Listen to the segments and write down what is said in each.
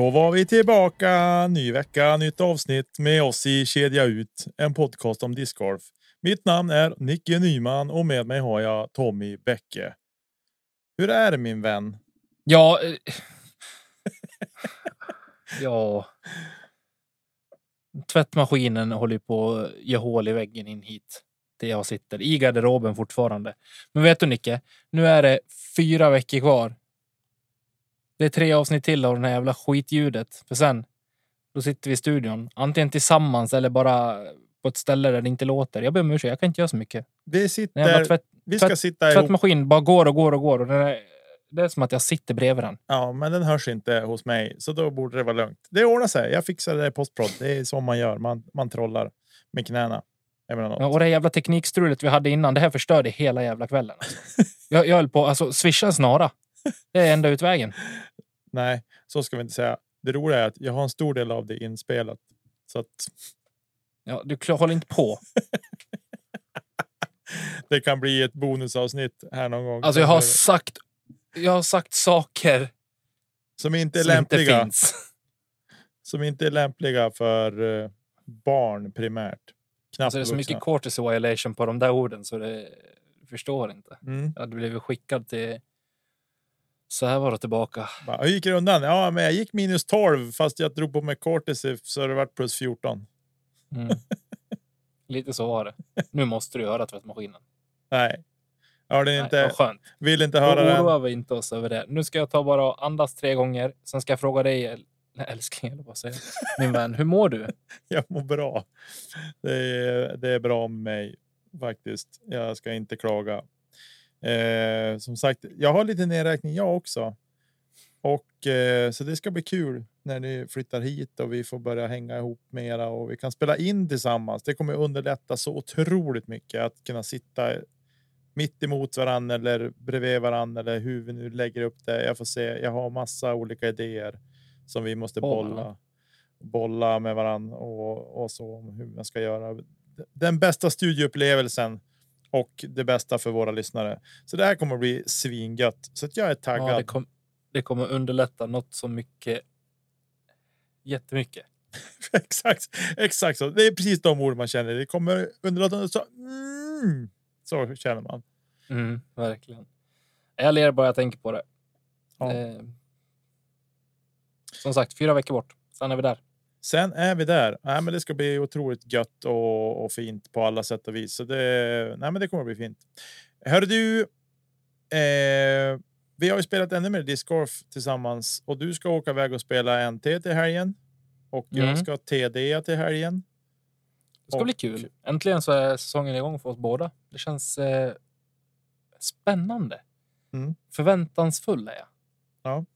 Då var vi tillbaka. Ny vecka, nytt avsnitt med oss i Kedja Ut, en podcast om discgolf. Mitt namn är Nicke Nyman och med mig har jag Tommy Bäcke. Hur är det min vän? Ja. eh, ja. Tvättmaskinen håller på att göra hål i väggen in hit. Där jag sitter i garderoben fortfarande. Men vet du Nicke? Nu är det fyra veckor kvar. Det är tre avsnitt till av det här jävla skitljudet. För sen, då sitter vi i studion. Antingen tillsammans eller bara på ett ställe där det inte låter. Jag ber om ursäkt, jag kan inte göra så mycket. Vi sitter. tvätt, vi ska tvätt- sitta ihop. tvättmaskinen bara går och går och går. Och är, det är som att jag sitter bredvid den. Ja, men den hörs inte hos mig, så då borde det vara lugnt. Det ordnar sig. Jag fixar det i postprod. Det är så man gör. Man, man trollar med knäna. Ja, och det jävla teknikstrulet vi hade innan, det här förstörde hela jävla kvällen. Alltså. Jag, jag höll på, alltså swisha en snara. Det är enda utvägen. Nej, så ska vi inte säga. Det roliga är att jag har en stor del av det inspelat. Så att Ja, du klar- håller inte på. det kan bli ett bonusavsnitt här någon gång. Alltså jag har sagt, jag har sagt saker som inte är som inte lämpliga. finns. som inte är lämpliga för eh, barn primärt. Knappt Alltså det är så mycket cortisol violation på de där orden så det förstår inte. Mm. Jag hade blivit skickad till så här var det tillbaka. Bara, Hur gick det undan? Ja, men jag gick minus 12 fast jag drog på mig cortisif så det vart plus 14. Mm. Lite så var det. Nu måste du höra tvättmaskinen. Nej, jag det Nej, inte. vad skönt. Vill inte höra Då den. oroar vi inte oss över det. Nu ska jag ta bara och andas tre gånger. Sen ska jag fråga dig, äl- nej, älskling, eller vad säger? Min vän, hur mår du? Jag mår bra. Det är, det är bra med mig faktiskt. Jag ska inte klaga. Eh, som sagt, jag har lite nedräkning jag också. Och eh, så det ska bli kul när ni flyttar hit och vi får börja hänga ihop mera och vi kan spela in tillsammans. Det kommer underlätta så otroligt mycket att kunna sitta mitt emot varandra eller bredvid varandra eller hur vi nu lägger upp det. Jag får se. Jag har massa olika idéer som vi måste bolla bolla med varandra och, och så om hur man ska göra. Den bästa studieupplevelsen och det bästa för våra lyssnare. Så det här kommer att bli svingött. Så att jag är taggad. Ja, det, kom, det kommer underlätta något så mycket. Jättemycket. exakt, exakt så. Det är precis de ord man känner. Det kommer underlätta. Så, mm, så känner man. Mm, verkligen. Jag ler bara jag tänker på det. Ja. Eh, som sagt, fyra veckor bort. Sen är vi där. Sen är vi där. Nej, men det ska bli otroligt gött och, och fint på alla sätt och vis. Så det, nej, men det kommer att bli fint. Hör du. Eh, vi har ju spelat ännu mer discgolf tillsammans och du ska åka iväg och spela NT till helgen. Och jag Mm. ska TD till helgen. Det ska Och- bli kul. Äntligen så är säsongen igång för oss båda. Det känns eh, spännande. Mm. Förväntansfull är jag.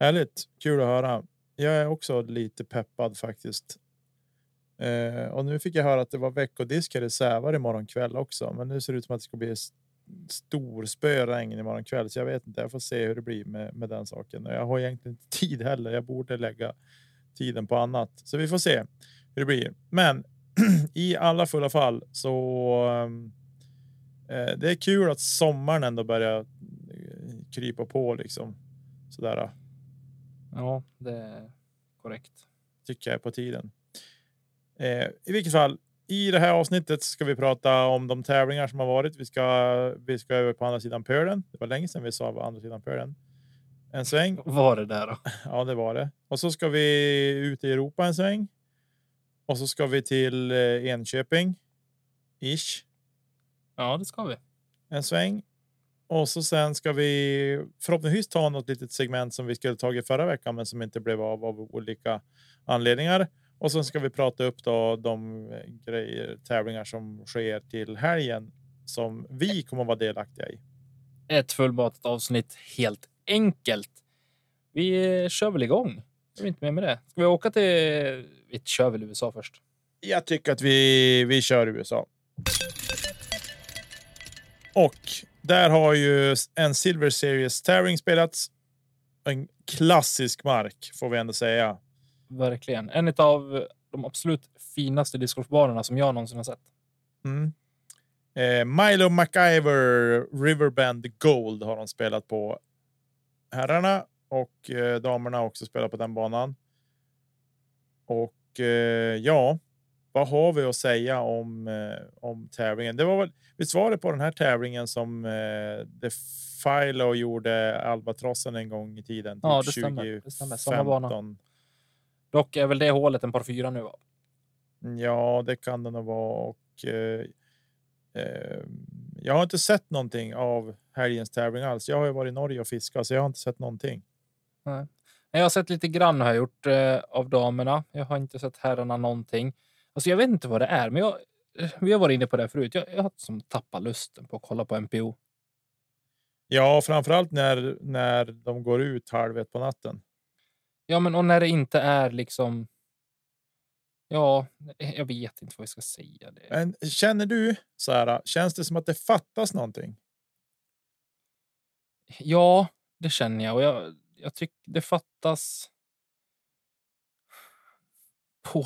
Härligt, kul att höra. Jag är också lite peppad faktiskt. Eh, och nu fick jag höra att det var veckodiskar i Sävar imorgon kväll också, men nu ser det ut som att det ska bli stor spöregn imorgon kväll, så jag vet inte. Jag får se hur det blir med, med den saken. Jag har egentligen inte tid heller. Jag borde lägga tiden på annat, så vi får se hur det blir. Men i alla fulla fall så. Ehm, eh, det är kul att sommaren ändå börjar eh, krypa på liksom sådär Ja, det är korrekt. tycker jag är på tiden. Eh, I vilket fall, i det här avsnittet ska vi prata om de tävlingar som har varit. Vi ska, vi ska över på andra sidan pölen. Det var länge sedan vi sa på andra sidan pölen. En sväng. Var det där då? Ja, det var det. Och så ska vi ut i Europa en sväng. Och så ska vi till eh, Enköping. Ish. Ja, det ska vi. En sväng. Och så sen ska vi förhoppningsvis ta något litet segment som vi skulle tagit förra veckan, men som inte blev av av olika anledningar. Och sen ska vi prata upp då de eh, grejer, tävlingar som sker till helgen som vi kommer att vara delaktiga i. Ett fullmatat avsnitt helt enkelt. Vi kör väl igång. Jag är inte med med det. Ska vi åka till... Vi kör väl USA först? Jag tycker att vi, vi kör USA. Och där har ju en Silver Series tävling spelats. En klassisk mark får vi ändå säga. Verkligen. En av de absolut finaste discgolfbanorna som jag någonsin har sett. Mm. Eh, Milo McIver Riverbend Gold har de spelat på herrarna och eh, damerna har också spelat på den banan. Och eh, ja, vad har vi att säga om eh, om tävlingen? Det var väl visst var det på den här tävlingen som eh, Defilo gjorde Albatrossen en gång i tiden? Ja, typ det stämmer. Det stämmer. Samma 2015. bana. Dock är väl det hålet en par fyra nu. Va? Ja, det kan det nog vara. Och, eh, eh, jag har inte sett någonting av helgens tävling alls. Jag har ju varit i Norge och fiskat, så jag har inte sett någonting. Nej. Jag har sett lite grann har jag gjort eh, av damerna. Jag har inte sett herrarna någonting. Alltså, jag vet inte vad det är, men jag, eh, vi har varit inne på det förut. Jag, jag har som tappat lusten på att kolla på MPO. Ja, framförallt när när de går ut halv ett på natten. Ja, men och när det inte är liksom. Ja, jag vet inte vad vi ska säga. Det. Men känner du så här? Känns det som att det fattas någonting? Ja, det känner jag och jag, jag tycker det fattas. Paul.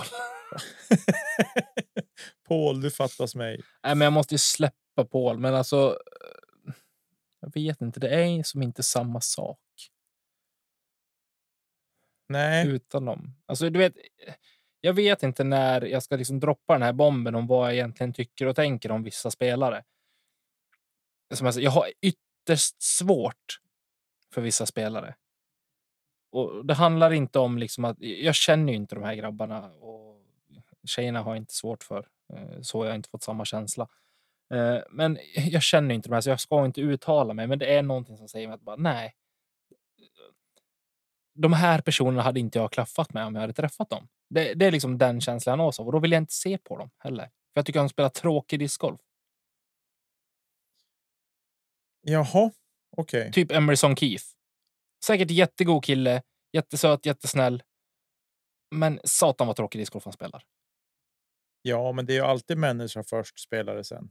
Paul, du fattas mig. Nej, men jag måste ju släppa Paul, men alltså. eh, Jag vet inte, det är som inte samma sak Nej, utan dem. Alltså, du vet, jag vet inte när jag ska liksom droppa den här bomben om vad jag egentligen tycker och tänker om vissa spelare. Som jag, säger, jag har ytterst svårt för vissa spelare. Och det handlar inte om liksom att jag känner ju inte de här grabbarna och tjejerna har jag inte svårt för. Eh, Så jag har inte fått samma känsla. Eh, Men jag känner inte de här så jag ska inte uttala mig. Men det är någonting som säger mig att bara nej. De här personerna hade inte jag klaffat med om jag hade träffat dem. Det, det är liksom den känslan jag nås av och då vill jag inte se på dem heller. För jag tycker de spelar tråkig discgolf. jaha, okej. Typ Emerson Keith. Säkert jättegod kille, jättesöt, jättesnäll. Men satan vad tråkig discgolf han spelar. Ja, men det är ju alltid människa först, spelare sen.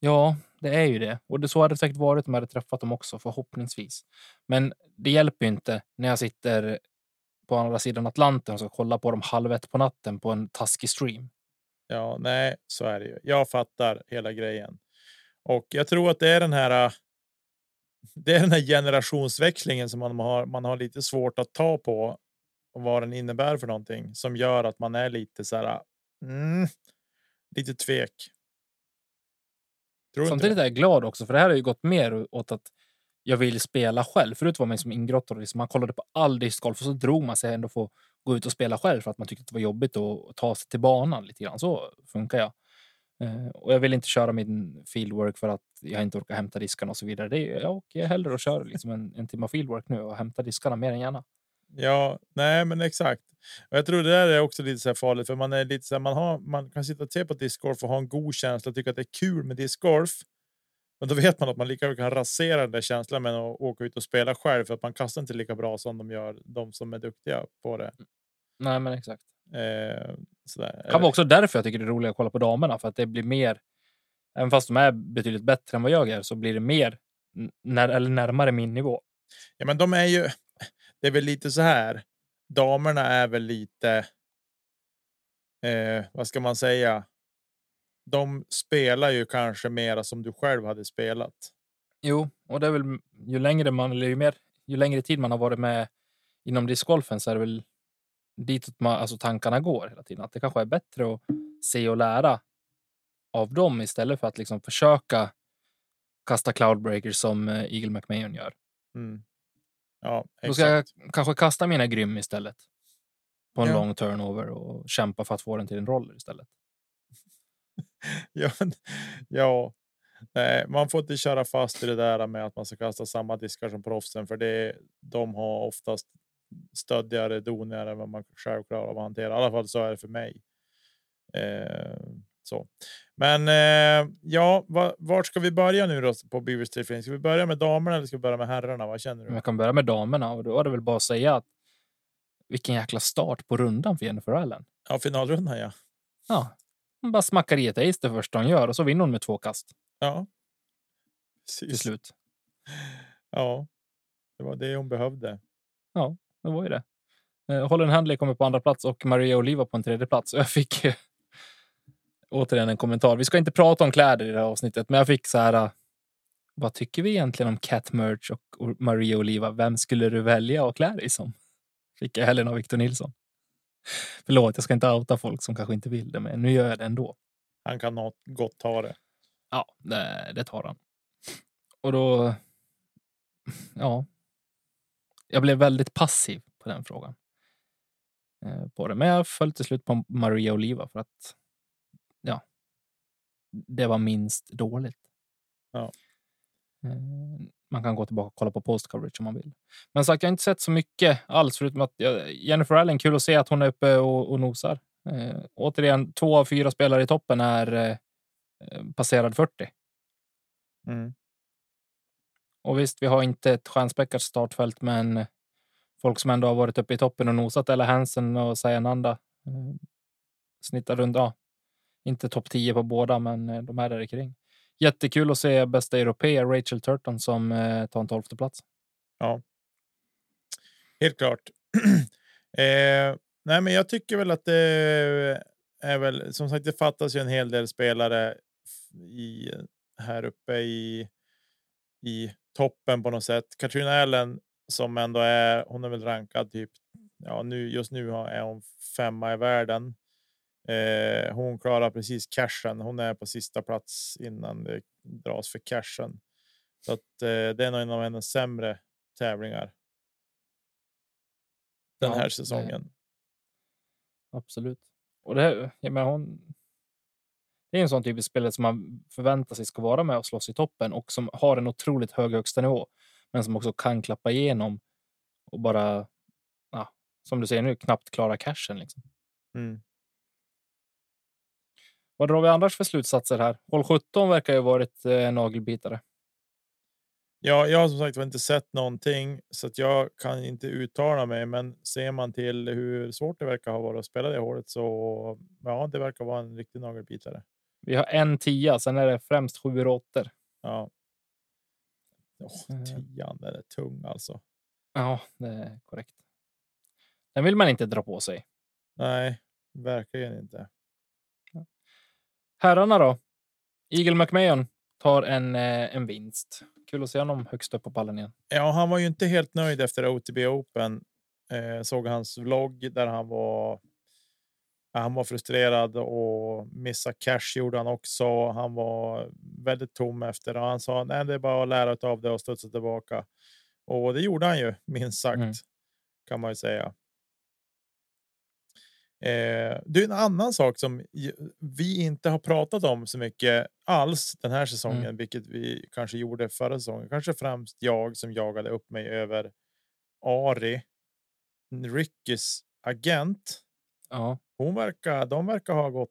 Ja, det är ju det. Och det så hade det säkert varit om jag hade träffat dem också, förhoppningsvis. Men det hjälper ju inte när jag sitter på andra sidan Atlanten och ska kolla på dem halv ett på natten på en taskig stream. Ja, nej, så är det ju. Jag fattar hela grejen. Och jag tror att det är den här. äh, Det är den här generationsväxlingen som man har. Man har lite svårt att ta på och vad den innebär för någonting som gör att man är lite så här. Mm, lite tvek. Tror Samtidigt är jag glad också, för det här har ju gått mer åt att jag vill spela själv. Förut var man som ingrottad och liksom man kollade på all discgolf och så drog man sig ändå få gå ut och spela själv för att man tyckte att det var jobbigt att ta sig till banan lite grann. Så funkar jag. Eh, Och jag vill inte köra min fieldwork för att jag inte orkar hämta diskarna och så vidare. Det är, jag åker hellre och kör liksom en, en timme fieldwork nu och hämtar diskarna mer än gärna. Ja, nej, men exakt. Och jag tror det där är också lite så farligt för man är lite så här, man har. Man kan sitta och se på discgolf och ha en god känsla och tycka att det är kul med discgolf. Men då vet man att man lika väl kan rasera den där känslan med att åka ut och spela själv för att man kastar inte lika bra som de gör. De som är duktiga på det. Nej, men exakt. Eh, sådär. Det kan vara också därför jag tycker det är roligt att kolla på damerna, för att det blir mer. Även fast de är betydligt bättre än vad jag är så blir det mer när, eller närmare min nivå. Ja, men de är ju. Det är väl lite så här. Damerna är väl lite. Eh, vad ska man säga? De spelar ju kanske mera som du själv hade spelat. Jo, och det är väl ju längre man eller ju mer ju längre tid man har varit med inom discgolfen så är det väl ditåt man, alltså tankarna går hela tiden. Att det kanske är bättre att se och lära av dem istället för att liksom försöka kasta cloudbreakers som eh, Eagle McMahon gör. Mm. Ja, Då ska jag exakt. kanske kasta mina grym istället. På en Ja. lång turnover och kämpa för att få den till en roller istället. Ja, ja. Nej, man får inte köra fast i det där med att man ska kasta samma diskar som proffsen, för det. De har oftast stöddigare doningar än vad man själv klarar av att hantera. I alla fall så är det för mig. Eh, så, men eh, ja, va, vart ska vi börja nu då på Beaver Street Films? Ska vi börja med damerna eller ska vi börja med herrarna? Vad känner du? jag kan börja med damerna och då är det väl bara att säga att vilken jäkla start på rundan för Jennifer Allen. Ja, finalrundan. Ja, Ja, hon bara smackar i ett ace det första hon gör och så vinner hon med två kast ja. till Precis. slut. Ja, det var det hon behövde. Det var ju det. Eh, Holland Handley kommer på andra plats och Maria Oliva på en tredje plats. Jag fick återigen en kommentar. Vi ska inte prata om kläder i det här avsnittet, men jag fick så här. eh, vad tycker vi egentligen om Cat Merch och Maria Oliva? Vem skulle du välja att klä dig som? Fick jag Helena och Victor Nilsson. Förlåt, jag ska inte outa folk som kanske inte vill det, men nu gör jag det ändå. Han kan gott ta det. Ja, det, det tar han. Och då. Ja. Jag blev väldigt passiv på den frågan. Eh, på det. Men jag föll till slut på Maria Oliva för att. Det var minst dåligt. Ja. Eh, man kan gå tillbaka och kolla på post coverage om man vill. Men sagt, jag har inte sett så mycket alls förutom att Jennifer Allen, kul att se att hon är uppe och, och nosar. Eh, återigen, två av fyra spelare i toppen är eh, passerad 40. Mm. Och visst, vi har inte ett stjärnspäckat startfält, men folk som ändå har varit uppe i toppen och nosat, eller Hansen och Sayananda, eh, snittar runt, ja, inte topp 10 på båda, men eh, de är där kring. Jättekul att se bästa europé Rachel Turton som eh, tar en tolfte plats. Ja. Helt klart. eh, nej, men jag tycker väl att det är väl som sagt. Det fattas ju en hel del spelare i här uppe i. I toppen på något sätt. Katrina Allen som ändå är. Hon är väl rankad typ. Ja, nu just nu är hon femma i världen. Eh, hon klarar precis cashen. Hon är på sista plats innan det dras för cashen. Så att eh, det är nog en av hennes sämre tävlingar. Den ja, här säsongen. Det, absolut. Och det, jag menar, hon. Det är en sån typisk spelare som man förväntar sig ska vara med och slåss i toppen och som har en otroligt hög högsta nivå, men som också kan klappa igenom och bara. Ja, som du säger nu, knappt klara cashen. Liksom. Mm. Vad drar vi annars för slutsatser här? Håll 17 verkar ju varit eh, nagelbitare. Ja, jag har som sagt inte sett någonting så att jag kan inte uttala mig. Men ser man till hur svårt det verkar ha varit att spela det hålet så ja, det verkar vara en riktig nagelbitare. Vi har en tia, sen är det främst sju åttor. Ja. Oh, tian, den är tung alltså. Ja, det är korrekt. Den vill man inte dra på sig. Nej, verkligen inte. Herrarna då? Eagle McMahon tar en, eh, en vinst. Kul att se honom högst upp på pallen igen. Ja, han var ju inte helt nöjd efter OTB Open. Eh, såg hans vlogg där han var. Han var frustrerad och missa cash gjorde han också. Han var väldigt tom efter och han sa nej, det är bara att lära av det och studsa tillbaka. Och det gjorde han ju minst sagt mm. kan man ju säga. Eh, det är en annan sak som vi inte har pratat om så mycket alls den här säsongen, mm. vilket vi kanske gjorde förra säsongen. Kanske främst jag som jagade upp mig över Ari, Rickys agent. Ja. Hon verkar. De verkar ha gått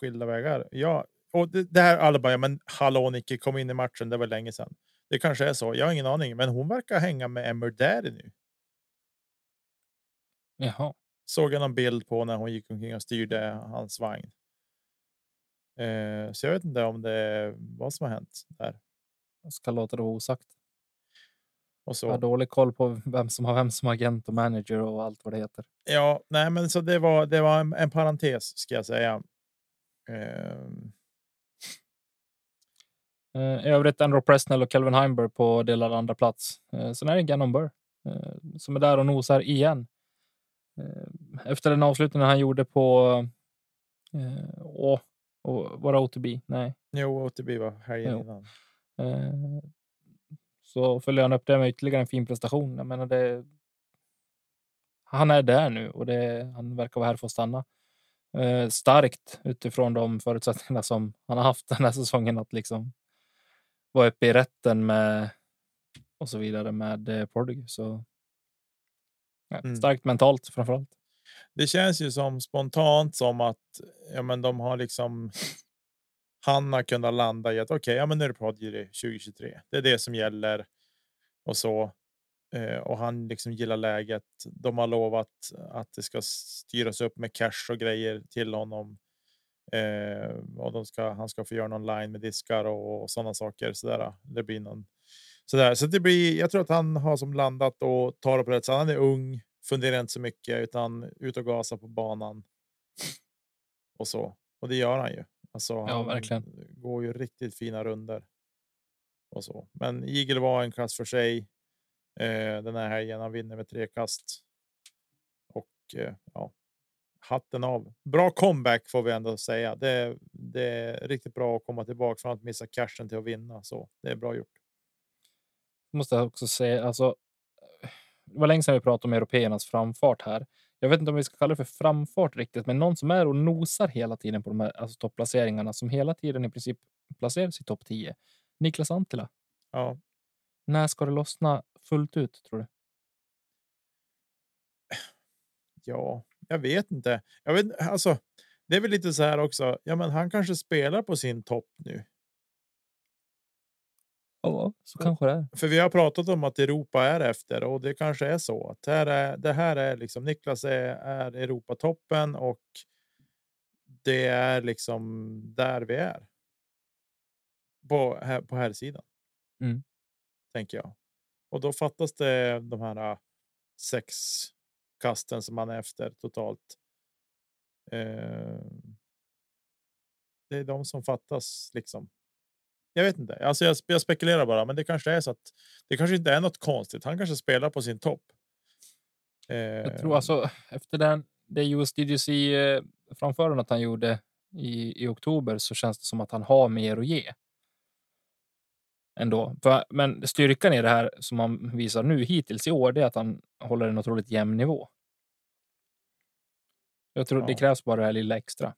skilda vägar. Ja, och det, det här alla bara. Ja, men hallå, Nicky kom in i matchen. Det var länge sedan. Det kanske är så. Jag har ingen aning, men hon verkar hänga med Emmer Daddy nu. Jaha såg jag någon bild på när hon gick omkring och styrde hans vagn. Eh, så jag vet inte om det är vad som har hänt där. Jag ska låta det vara osagt. Och så. Jag har dålig koll på vem som har vem som agent och manager och allt vad det heter. Ja, nej, men så det var. Det var en, en parentes ska jag säga. Eh. I övrigt Andrew Presnell och Kelvin Heimberg på delad andra plats. Eh, sen är det Gannon Burr eh, som är där och nosar igen. Eh, efter den avslutningen han gjorde på eh, åh, var det OTB? Nej. Jo, OTB var helgen innan. Eh, så följer han upp det med ytterligare en fin prestation. Jag menar det. Han är där nu och det, han verkar vara här för att stanna. Eh, starkt utifrån de förutsättningarna som han har haft den här säsongen att liksom vara uppe i rätten med och så vidare med eh, Prodigy. Så Mm. Starkt mentalt framförallt. Det känns ju som spontant som att ja, men de har liksom. Han har kunnat landa i att okej, okay, ja, men nu är det Prodigy 2023. Det är det som gäller och så. Eh, och han liksom gillar läget. De har lovat att det ska styras upp med cash och grejer till honom. Eh, och de ska, han ska få göra någon line med diskar och, och sådana saker. Så där, det blir någon Sådär. Så det blir, jag tror att han har som landat och tar det på rätt sätt. Han är ung, funderar inte så mycket utan ut och gasa på banan. Och så. Och det gör han ju. Alltså, ja, han verkligen. går ju riktigt fina runder. och så. Men Eagle var en klass för sig. Eh, den här helgen. Han vinner med tre kast. Och eh, ja, hatten av. Bra comeback får vi ändå säga. Det, det är riktigt bra att komma tillbaka från att missa cashen till att vinna. Så det är bra gjort. Måste jag också säga, alltså. Det var länge sedan vi pratade om européernas framfart här. Jag vet inte om vi ska kalla det för framfart riktigt, men någon som är och nosar hela tiden på de här alltså topplaceringarna som hela tiden i princip placeras i topp 10. Niklas Antila. Ja, När ska det lossna fullt ut tror du? ja, jag vet inte. Jag vet alltså. Det är väl lite så här också. Ja, men han kanske spelar på sin topp nu. Ja, så kanske det är. För vi har pratat om att Europa är efter och det kanske är så att här är, det här är liksom Niklas är, är Europatoppen och det är liksom där vi är. På här på här sidan. Mm. Tänker jag. Och då fattas det de här äh, sex kasten som man är efter totalt. Eh, det är de som fattas liksom. Jag vet inte. Alltså jag, jag spekulerar bara, men det kanske är så att det kanske inte är något konstigt. Han kanske spelar på sin topp. Eh, Jag tror alltså efter den, det USDGC eh, framförandet han gjorde i, i oktober så känns det som att han har mer att ge. Ändå. För, men styrkan i det här som han visar nu hittills i år, det är att han håller en otroligt jämn nivå. Jag tror det Ja. krävs bara det här lilla extra.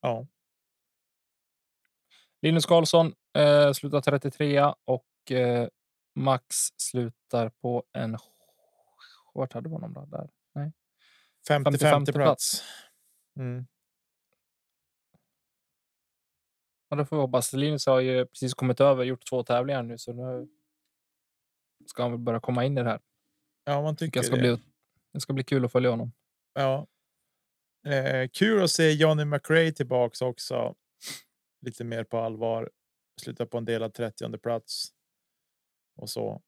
Ja, Linus Karlsson eh, slutar 33 och eh, Max slutar på en. Vart hade vi honom då? Där. 50 50 50 plats. Mm. Ja, då får vi hoppas. Linus har ju precis kommit över, gjort två tävlingar nu, så nu ska han väl börja komma in i det här. Ja, man Tycker jag ska det. bli, det ska bli kul att följa honom. Ja. Eh, kul att se Johnny McRae tillbaks också. Lite mer på allvar. Slutar på en delad 30 plats. Och så.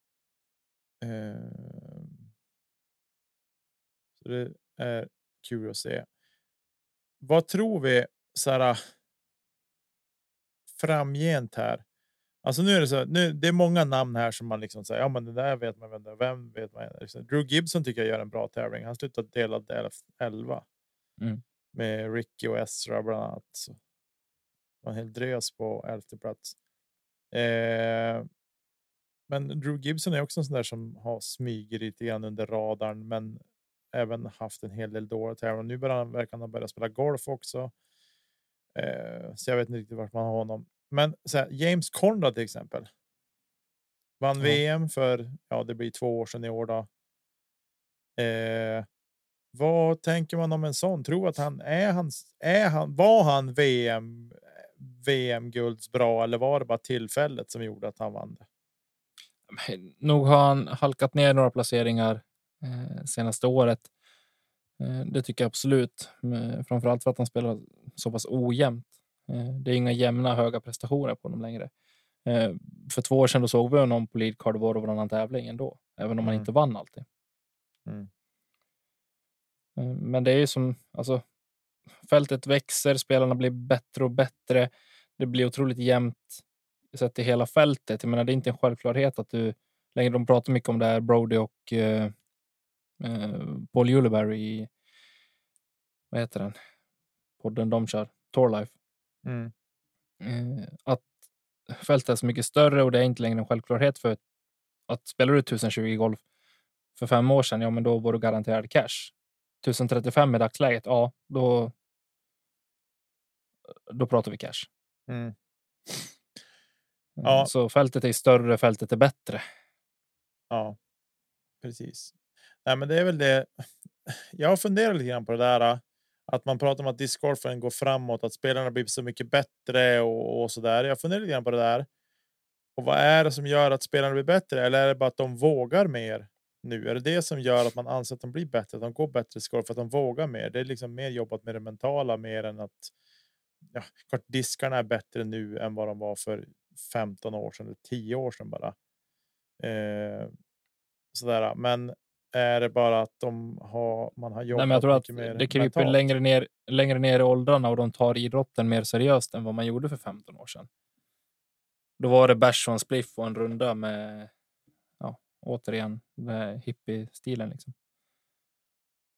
Eh, så det är kul att se. Vad tror vi så här, framgent här? Alltså nu är det så. Nu, det är många namn här som man liksom säger. Ja, men det där vet man. Vem, vem vet man? Liksom, Drew Gibson tycker jag gör en bra tävling. Han slutar delad 11 Mm. med Ricky och Ezra bland annat. Så. En hel drös på elfte plats. Eh, men Drew Gibson är också en sån där som har smugit lite grann under radarn, men även haft en hel del dåliga tävlingar. Nu börjar han verkar han ha börjat spela golf också. Eh, så jag vet inte riktigt vart man har honom. Men här, James Conrad till exempel. Vann Ja. VM för ja, det blir två år sedan i år då. Eh, vad tänker man om en sån? Tror att han är hans? Är han? Var han VM? VM gulds bra eller var det bara tillfället som gjorde att han vann det? Nog har han halkat ner några placeringar eh, senaste året. Eh, det tycker jag absolut. Men Framförallt för att han spelar så pass ojämnt. Eh, det är inga jämna höga prestationer på honom längre. Eh, för två år sedan då såg vi honom på lead card var och varannan tävling ändå, även om han Mm. inte vann alltid. Mm. Eh, Men det är ju som alltså. Fältet växer, spelarna blir bättre och bättre. Det blir otroligt jämnt sett i hela fältet. Jag menar, det är inte en självklarhet att du längre. De pratar mycket om det här Brody och eh, eh, Paul Uleberry i vad heter den? Podden de kör, Torlife. Mm. Eh, att fältet är så mycket större och det är inte längre en självklarhet för att spelar du 1020 golf för fem år sedan, ja, men då var du garanterad cash. 1035 i dagsläget, ja, då. Då pratar vi cash. Mm. Eh, Ja. Så fältet är större, fältet är bättre. Ja, precis. Nej, men det är väl det. Jag funderar lite grann på det där. äh, Att man pratar om att discgolfen går framåt, att spelarna blir så mycket bättre och, och så där. Jag funderar lite grann på det där. Och vad är det som gör att spelarna blir bättre? Eller är det bara att de vågar mer nu? Är det det som gör att man anser att de blir bättre? Att de går bättre i discgolf för att de vågar mer? Det är liksom mer jobbat med det mentala mer än att. Ja, klart diskarna är bättre nu än vad de var för 15 år sedan eller 10 år sedan bara. Eh, sådär. Men är det bara att de har, man har jobbat Nej, men jag tror att det kryper mentalt? längre ner, längre ner i åldrarna och de tar idrotten mer seriöst än vad man gjorde för 15 år sedan. Då var det bärs och en spliff och en runda med, återigen, med hippie-stilen liksom.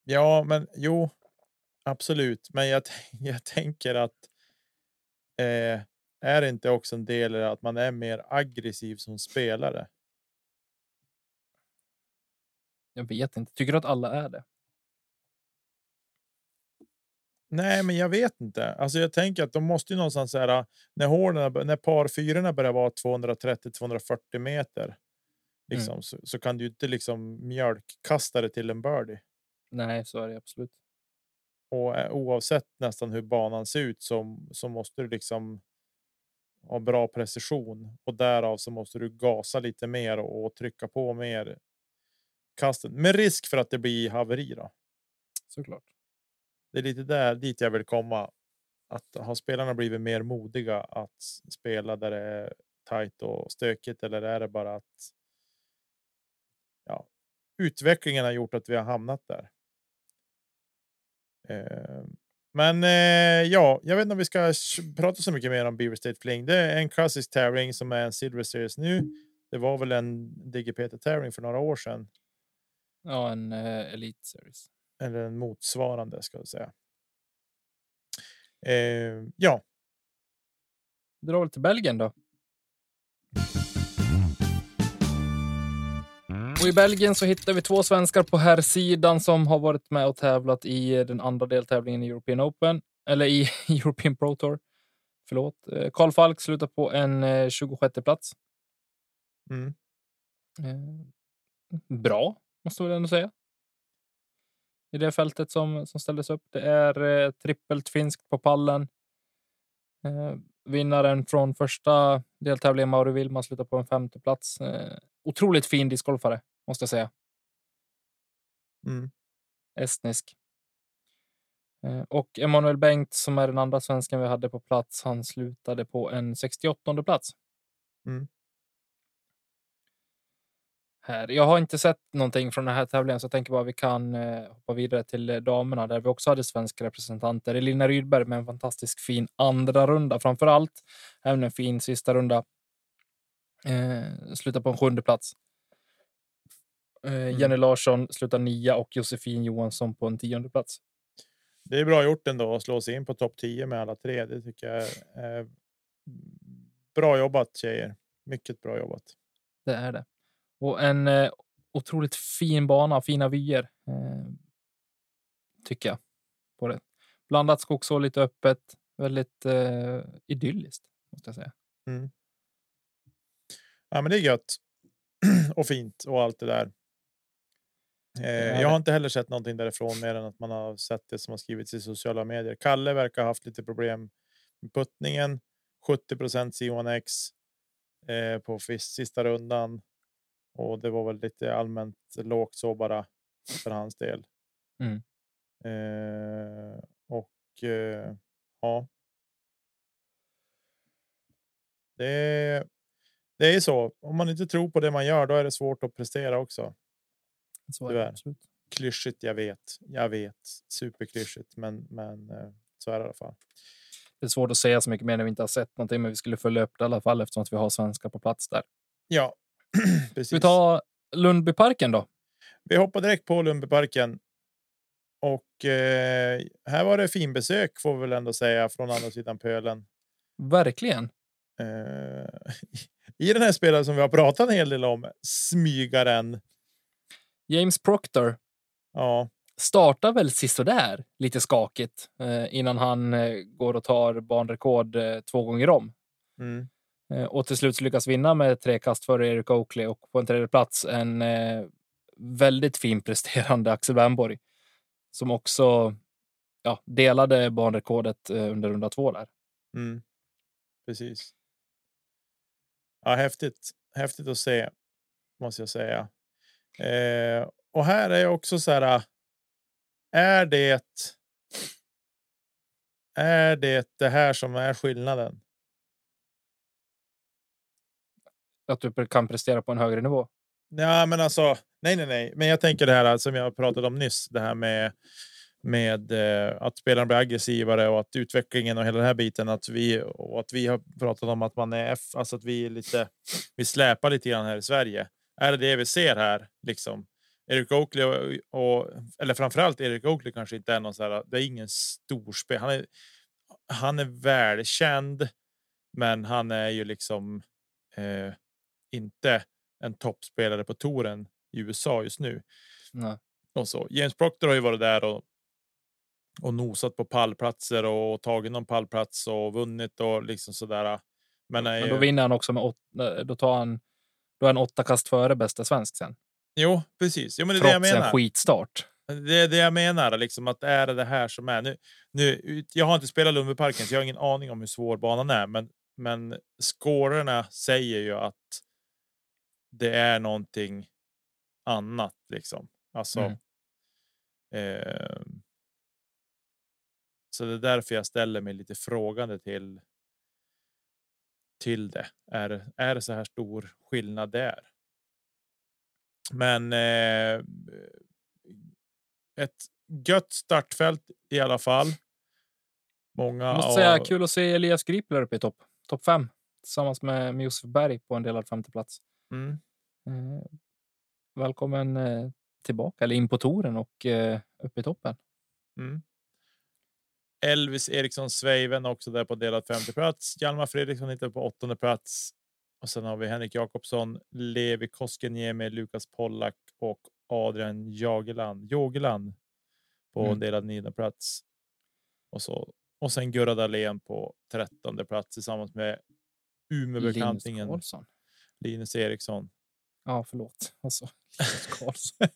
Ja, men jo, absolut. Men jag, jag tänker att eh, är det inte också en del i att man är mer aggressiv som spelare? Jag vet inte. Tycker du att alla är det? Nej, men jag vet inte. Alltså, jag tänker att de måste ju någonstans säga när hålen, när par fyrorna börjar vara 230 240 meter. Liksom, mm. så, så, kan du inte liksom mjölkkasta det till en birdie. Nej, så är det absolut. Och eh, oavsett nästan hur banan ser ut så, så måste du liksom ha bra precision och därav så måste du gasa lite mer och, och trycka på mer kasten med risk för att det blir haveri. Då. Såklart. Det är lite där dit jag vill komma. Att har spelarna blivit mer modiga att spela där det är tajt och stökigt eller är det bara att ja, utvecklingen har gjort att vi har hamnat där. Eh, men eh, ja, jag vet inte om vi ska prata så mycket mer om Beaver State Fling. Det är en klassisk tävling som är en Silver Series nu. Det var väl en DGPT tävling för några år sedan. Ja, en eh, Elite Series. Eller en motsvarande ska jag säga. Eh, ja. Dra väl till Belgien då. Och i Belgien så hittar vi två svenskar på här sidan som har varit med och tävlat i den andra deltävlingen i European Open eller i European Pro Tour. Förlåt. Eh, Karl Falk slutar på en 26 eh, plats. Mm. Eh, bra måste man ändå säga. I det fältet som, som ställdes upp. Det är trippelt finskt på pallen. Vinnaren från första deltävlingen, Mauri Wilman, slutar på en femte plats. Otroligt fin discgolfare, måste jag säga. Mm. Estnisk. Eh, och Emanuel Bengt, som är den andra svensken vi hade på plats, han slutade på en 68 plats. Mm här. Jag har inte sett någonting från den här tävlingen så jag tänker bara vi kan eh, hoppa vidare till eh, damerna där vi också hade svenska representanter. Elina Rydberg med en fantastiskt fin andra runda framför allt. Även en fin sista runda. Eh, slutar på en sjunde plats. Eh, mm. Jenny Larsson slutar nia och Josefin Johansson på en tionde plats. Det är bra gjort ändå att slå sig in på topp 10 med alla tre. Det tycker jag är bra jobbat tjejer. Mycket bra jobbat. Det är det. Och en eh, otroligt fin bana, fina vyer. Eh, tycker jag. På det. Blandat skogsår, lite öppet. Väldigt eh, idylliskt måste jag säga. Mm. Ja, men det är gött och fint och allt det där. Eh, jag har inte heller sett någonting därifrån mer än att man har sett det som har skrivits i sociala medier. Kalle verkar ha haft lite problem med puttningen. 70 C1X eh, på sista rundan. Och det var väl lite allmänt lågt så bara för hans del. Mm. Eh, och eh, ja. Det, det är så. Om man inte tror på det man gör, då är det svårt att prestera också. Så är det absolut. Klyschigt, jag vet. Jag vet. Superklyschigt, men, men eh, så är det i alla fall. Det är svårt att säga så mycket mer när vi inte har sett någonting, men vi skulle följa upp det i alla fall eftersom att vi har svenskar på plats där. Ja, Precis. vi tar Lundbyparken då? Vi hoppar direkt på Lundbyparken. Och eh, här var det fin besök får vi väl ändå säga från andra sidan pölen. Verkligen. Eh, I den här spelaren som vi har pratat en hel del om, smygaren. James Proctor. Ja. Startar väl sisådär lite skakigt eh, innan han eh, går och tar banrekord eh, två gånger om. Mm. Och till slut lyckas vinna med tre kast före Erik Oakley och på en tredje plats en väldigt fin presterande Axel Wernborg som också ja, delade banrekordet under runda två där. Mm. Precis. Ja, häftigt. Häftigt att se måste jag säga. Eh, och här är också så här. Är det. Är det det här som är skillnaden? att du kan prestera på en högre nivå? Ja, men alltså nej, nej, nej. Men jag tänker det här som jag pratade om nyss. Det här med med eh, att spelarna blir aggressivare och att utvecklingen och hela den här biten att vi och att vi har pratat om att man är F, alltså att vi är lite. Vi släpar lite grann här i Sverige. Är det det vi ser här liksom? Erik Oakley och, och eller framförallt Erik Oakley kanske inte är någon så här. Det är ingen storspel. Han är. Han är välkänd, men han är ju liksom eh, inte en toppspelare på touren i USA just nu. Nej. Och så James Proctor har ju varit där och. Och nosat på pallplatser och tagit någon pallplats och vunnit och liksom så där. Men, Men då vinner han också med åtta. Då tar han. Då är han åtta kast före bästa svensk sen. Jo, precis. Jo, men det är det jag Trots en menar. skitstart. Det är det jag menar, liksom att är det det här som är nu. Nu, jag har inte spelat Lundbyparken, så jag har ingen aning om hur svår banan är, men men scorerna säger ju att. Det är någonting. Annat liksom, alltså. Mm. Eh, så det är därför jag ställer mig lite frågande till. Till det är är det så här stor skillnad där? Men. Eh, ett gött startfält i alla fall. Många. Jag måste av- säga kul att se Elias Gripler uppe i topp. Topp fem tillsammans med med Josef Berg på en delad femteplats. Mm. Eh, välkommen eh, tillbaka eller in på touren och eh, upp i toppen. Mm. Elvis Eriksson Sveiven också där på delad femte plats. Hjalmar Fredriksson hittar på åttonde plats. Och sen har vi Henrik Jakobsson, Levi Koskeniemi, Lukas Pollack och Adrian Jageland, Jogeland på Mm. delad nionde plats. Och så och sen Gurra Dahlén på trettonde plats tillsammans med Linus Umeåbekantingen Karlsson. Linus Eriksson. Ja, förlåt. Alltså, Linus Karlsson.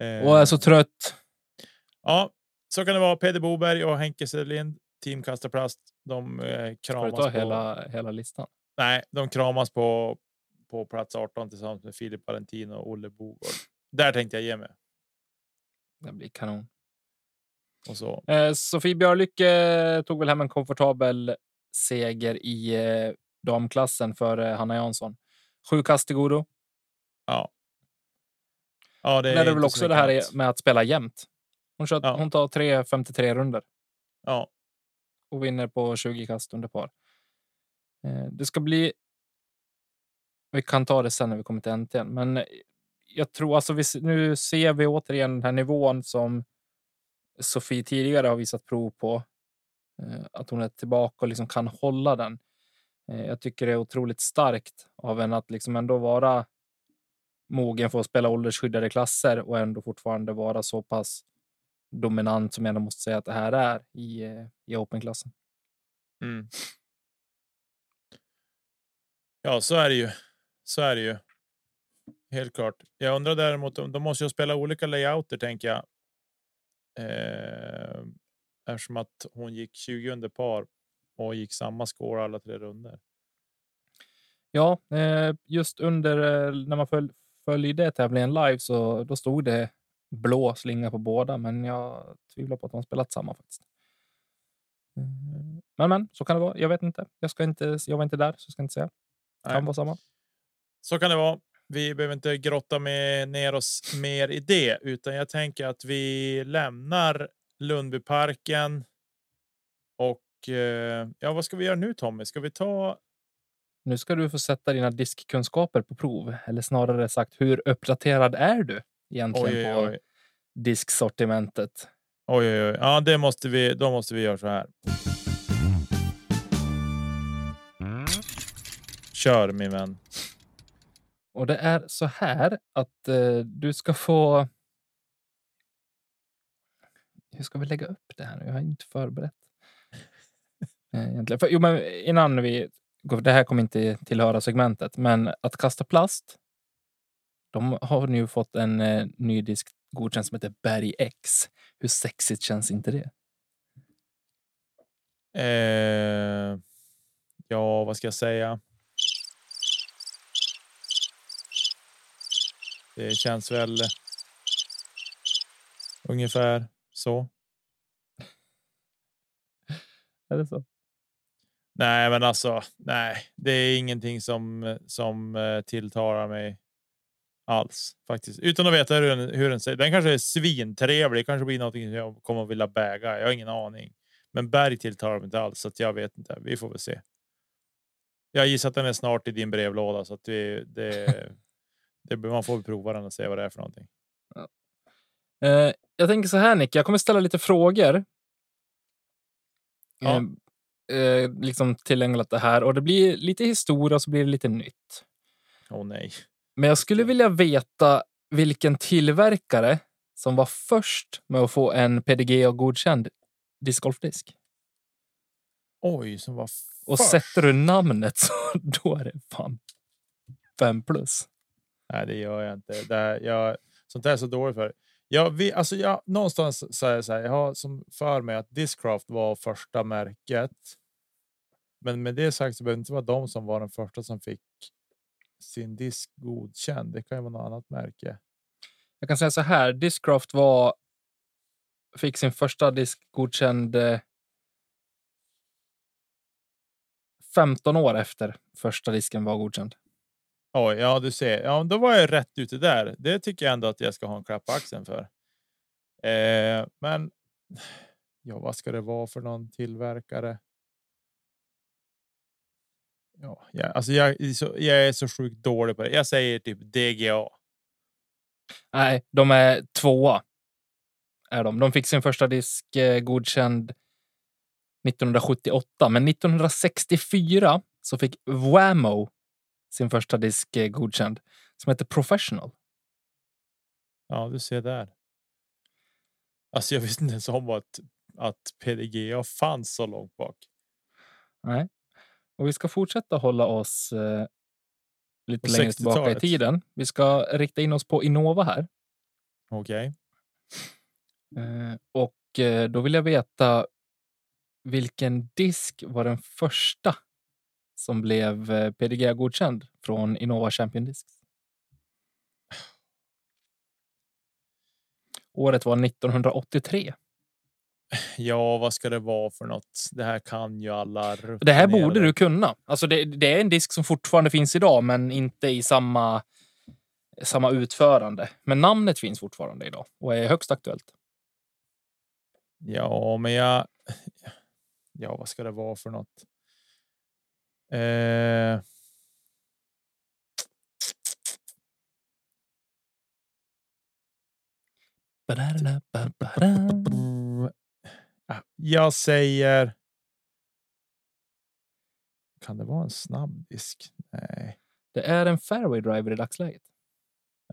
Eh, och är så trött. Ja, så kan det vara. Peder Boberg och Henke Sedlind, team Kastarplast. De eh, Ska du kramas ta på. hela, hela listan? Nej, de kramas på på plats 18 tillsammans med Filip Valentino och Olle Bogård. Där tänkte jag ge mig Det blir kanon. och så. Eh, Sofie Björlycke tog väl hem en komfortabel seger i eh, damklassen för eh, Hanna Jansson. Sju kast till godo. Ja. Ja, det är, är, det inte väl så också det här med att spela jämnt. Hon, kör, Ja. hon tar 3.53 runder Ja, och vinner på 20 kast under par. Eh, det ska bli. Vi kan ta det sen när vi kommer till NT'n, men jag tror alltså vi, nu ser vi återigen den här nivån som Sofie tidigare har visat prov på. Eh, att hon är tillbaka och liksom kan hålla den. Eh, jag tycker det är otroligt starkt av henne att liksom ändå vara mogen för att spela åldersskyddade klasser och ändå fortfarande vara så pass dominant som jag ändå måste säga att det här är i, eh, i open-klassen. mm. ja, så är det ju. Så är det ju. Helt klart. Jag undrar däremot om de måste ju spela olika layouter tänker jag. Eh, eftersom att hon gick 20 under par och gick samma score alla tre runder. Ja, eh, just under eh, när man föl, följde tävlingen live så då stod det blå slinga på båda, men jag tvivlar på att de har spelat samma faktiskt. Mm, Men, men så kan det vara. Jag vet inte. Jag ska inte. Jag var inte där, så jag ska inte säga. Kan Nej. vara samma. Så kan det vara. Vi behöver inte grotta med ner oss mer i det, utan jag tänker att vi lämnar Lundbyparken. Och eh, ja, vad ska vi göra nu Tommy? Ska vi ta? Nu ska du få sätta dina diskkunskaper på prov, eller snarare sagt, hur uppdaterad är du egentligen Oj, oj, på oj, disksortimentet? oj, oj, oj. Ja, det måste vi. Då måste vi göra så här. Kör min vän. Och det är så här att eh, du ska få. Hur ska vi lägga upp det här? Jag har inte förberett. Eh, Egentligen. För, jo, men innan vi går, det här kommer inte tillhöra segmentet, men att kasta plast. De har nu fått en eh, ny disk godkänd som heter Berg X. Hur sexigt känns inte det? Eh, ja, vad ska jag säga? Det känns väl. Ungefär så. Är det så? Nej, men alltså, nej, det är ingenting som som eh, tilltalar mig alls faktiskt. Utan att veta hur den, hur den ser Den kanske är svintrevlig. kanske blir någonting jag kommer att vilja bäga. Jag har ingen aning. Men berg tilltalar mig inte alls så att jag vet inte. Vi får väl se. Jag gissar att den är snart i din brevlåda så att vi, det, det, man får prova den och se vad det är för någonting. Eh, jag tänker så här Nick, jag kommer ställa lite frågor. Ja. Eh, eh, liksom tillägnat det här och det blir lite historia och så blir det lite nytt. Åh nej. Men jag skulle vilja veta vilken tillverkare som var först med att få en PDGA godkänd discgolfdisk. Oj, som var Och först. sätter du namnet så då är det fan fem plus. Nej, det gör jag inte. Det här, jag, sånt där är så dåligt för. Jag, vi, alltså jag, någonstans så är det så här, jag har som för mig att Discraft var första märket. Men med det sagt så behöver det inte vara de som var den första som fick sin disk godkänd. Det kan ju vara något annat märke. Jag kan säga så här, Discraft var fick sin första disk godkänd eh, 15 år efter första disken var godkänd. Oj, ja, du ser. Ja, då var jag rätt ute där. Det tycker jag ändå att jag ska ha en klapp på axeln för. Eh, men ja, vad ska det vara för någon tillverkare? Ja, ja alltså jag, är så, jag är så sjukt dålig på det. Jag säger typ DGA. Nej, de är tvåa. Är de. de fick sin första disk eh, godkänd 1978, men 1964 så fick Whammo sin första disk eh, godkänd som heter Professional. Ja, du ser där. Alltså, jag visste inte ens om att att PDGA fanns så långt bak. Nej, och vi ska fortsätta hålla oss eh, lite längre tillbaka i 60-talet. tiden. Vi ska rikta in oss på Innova här. Okej. Eh, och eh, då vill jag veta vilken disk var den första som blev eh, PDGA godkänd från Innova Champion Discs? Året var 1983. Ja, vad ska det vara för något? Det här kan ju alla. Det här borde du kunna. Alltså det, det är en disk som fortfarande finns idag, men inte i samma, samma utförande. Men namnet finns fortfarande idag och är högst aktuellt. Ja, men jag. Ja, vad ska det vara för något? Eh, jag säger. Kan det vara en snabb disk? Nej, Det är en fairway driver i dagsläget.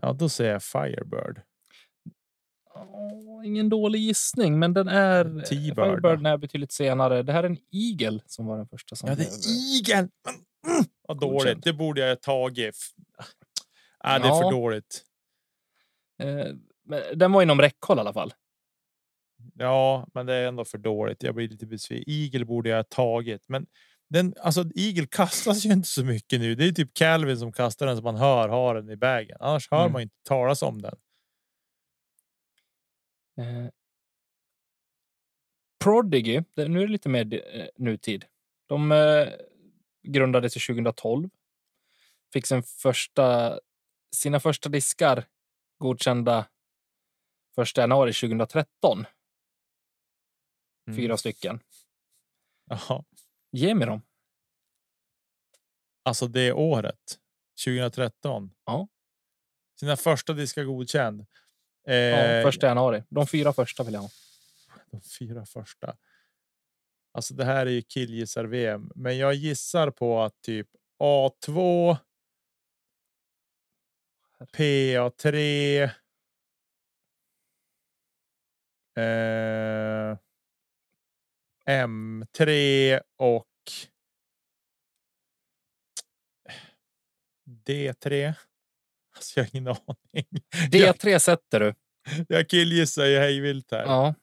ja, då säger jag Firebird. Åh, ingen dålig gissning, men den är... Firebird är betydligt senare. Det här är en Eagle som var den första som Ja, det är Eagle. Mm, vad dåligt. Det borde jag tagit. Ah, det är Ja. för dåligt. Eh, men den var inom räckhåll i alla fall. Ja, men det är ändå för dåligt. Jag blir lite besviken. Eagle borde jag ha tagit, men den alltså Eagle kastas ju inte så mycket nu. Det är typ Calvin som kastar den så man hör har den i vägen. Annars hör Mm. man inte talas om den. Eh, Prodigy, nu är det lite mer eh, nutid. De eh, grundades i 2012. Fick sin första, sina första diskar godkända 1 januari 2013. Mm. Fyra stycken. Jaha, Ge mig dem. alltså det året 2013. Ja. Sina första diskar godkänd. Eh, Ja, första januari. De fyra första vill jag ha. de fyra första. Alltså det här är ju killgissar-VM, men jag gissar på att typ A2. PA3. Eh, M3 och. D3. Alltså jag har ingen aning. D3 sätter du. Jag killgissar ju hejvilt här. Ja.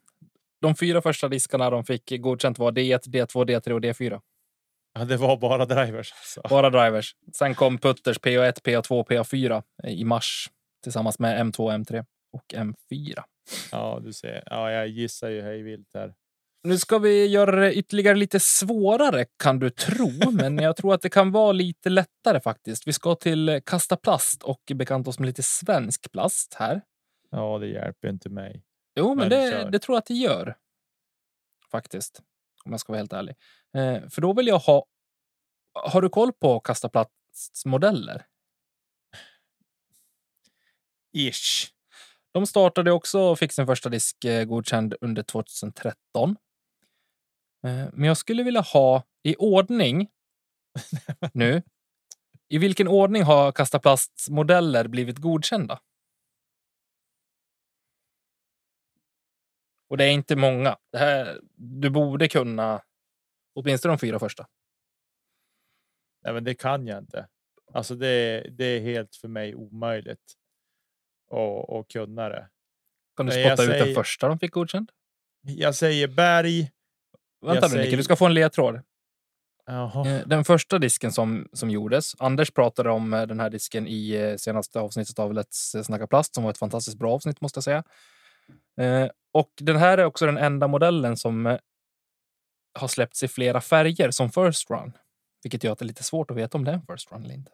De fyra första diskarna de fick godkänt var D1, D2, D3 och D4. Ja, det var bara drivers alltså. Bara drivers. Sen kom Putters PA1, PA2, PA4 i mars tillsammans med M2, M3 och M4. Ja, du ser. Ja, jag gissar ju hej vilt här. Nu ska vi göra det ytterligare lite svårare kan du tro, men jag tror att det kan vara lite lättare faktiskt. Vi ska till Kasta Plast och bekanta oss med lite svensk plast här. Ja, det hjälper inte mig. Jo, men, det, det tror jag att det gör. Faktiskt. Om jag ska vara helt ärlig. Eh, för då vill jag ha... Har du koll på Kasta Plasts modeller? Ish. De startade också och fick sin första disk eh, godkänd under 2013. Eh, Men jag skulle vilja ha i ordning nu. I vilken ordning har Kasta Plasts modeller blivit godkända? Och det är inte många. Det här, du borde kunna åtminstone de fyra första. Nej, men det kan jag inte. Alltså det, det är helt för mig omöjligt att, kunna det. Kan du spotta ut den säger- första de fick godkänd? Jag säger berg. Vänta nu säger- du ska få en ledtråd. Jaha. Eh, Den första disken som, som gjordes, Anders pratade om eh, den här disken i eh, senaste avsnittet av Let's Snacka Plast som var ett fantastiskt bra avsnitt måste jag säga. Och den här är också den enda modellen som har släppts i flera färger som First Run. Vilket gör att det är lite svårt att veta om det är en First Run eller inte.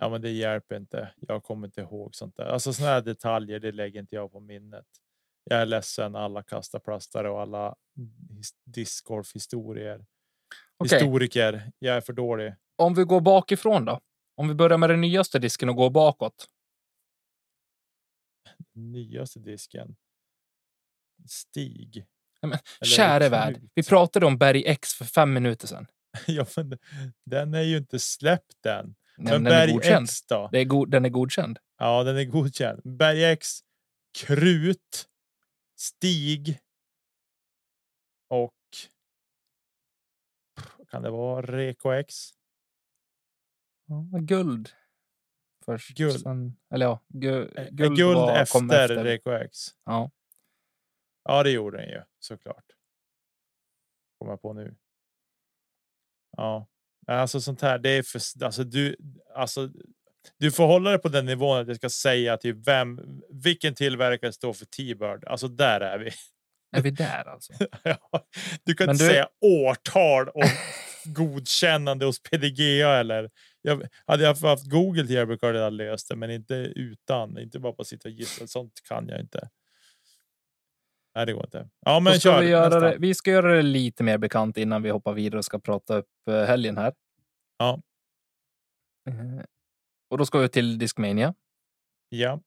Ja, men det hjälper inte. Jag kommer inte ihåg sånt där. Alltså såna här detaljer, det lägger inte jag på minnet. Jag är ledsen alla kastarplastare och alla his- discgolfhistorier. Okej, Historiker. Jag är för dålig. om vi går bakifrån då? Om vi börjar med den nyaste disken och går bakåt. Nyaste disken. Stig. Nej, men, Käre värld, vi pratade om Berg X för fem minuter sedan. Ja, men den är ju inte släppt än. Nej, Men men Berg. X då? Det är den är godkänd. Ja, den är godkänd. Berg X, Krut, Stig och kan det vara Reko X? Ja, guld. Först. Guld. Sen, eller ja, gu, guld, Guld, var, efter, efter. Reko X. Ja. Ja, det gjorde den ju såklart. Kommer på nu. Ja, alltså sånt här. Det är för alltså du, alltså. Du får hålla det på den nivån att jag ska säga till vem, vilken tillverkare står för T-Bird. Alltså där är vi. Är vi där alltså? Ja, du kan Men inte du- säga årtal och godkännande hos PDGA eller. Jag, hade jag haft Google till Järbruk hade jag löst det, men inte utan. Inte bara på att sitta och gissa. Sånt kan jag inte. Nej, det går inte. Ja, men kör. vi, göra det, vi ska göra det lite mer bekant innan vi hoppar vidare och ska prata upp eh, helgen här. Ja. Och då ska vi till Discmania. Ja,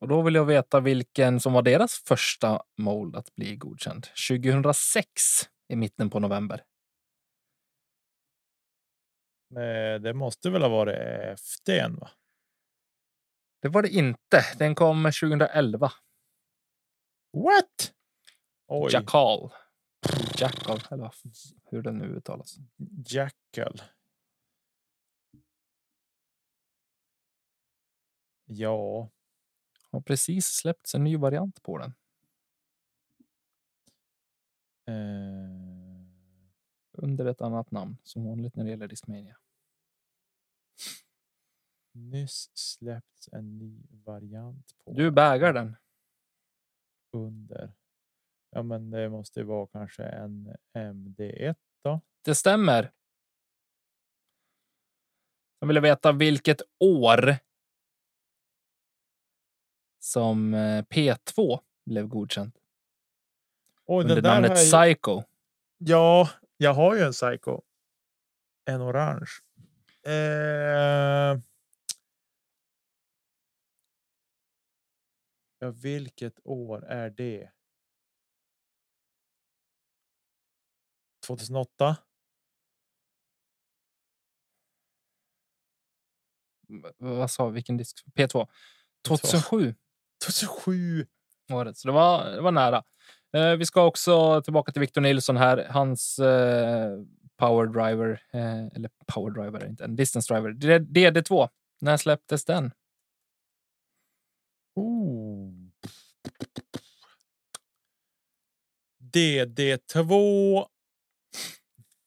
Och då vill jag veta vilken som var deras första mold att bli godkänd. 2006 i mitten på november. eh, det måste väl ha varit FDn va? Det var det inte. Den kom 2011. What? Oj, Jackal. Jackal, eller hur den nu uttalas. Jackal. Ja, Har precis släppts en ny variant på den. eh, Under ett annat namn, som vanligt när det gäller Discmania. nyss släppts en ny variant på Du bägar den. under. Ja, men det måste ju vara kanske en MD1 då. Det stämmer. Jag vill veta vilket år som eh, P2 blev godkänt. Oj, Under namnet jag, Psycho. Ja, jag har ju en Psycho. En orange. Eh, ja, vilket år är det? 2008? V- Vad sa vi? Vilken disk? P2. 2007 2007. var det. Så det var, det var nära. Eh, vi ska också tillbaka till Victor Nilsson här. Hans eh, power driver, eh, eller power driver är inte en distance driver. D- DD2. När släpptes den? Oh. DD2.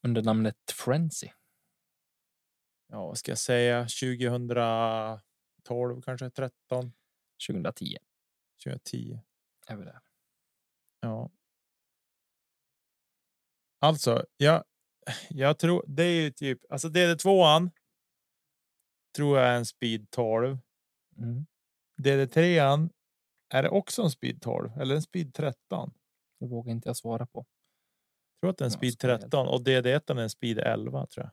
Under namnet Frenzy. Ja, vad ska jag säga? 2012 kanske 13, 2010 2010. är vi där. Ja. Alltså, jag, jag tror det är ju typ alltså DD2an. Tror jag är en speed 12. Mm. DD3an. Är det också en speed 12 eller en speed 13? Det vågar inte jag svara på. Jag tror att det är en speed ska jag 13 och DD1 är en speed 11 tror jag.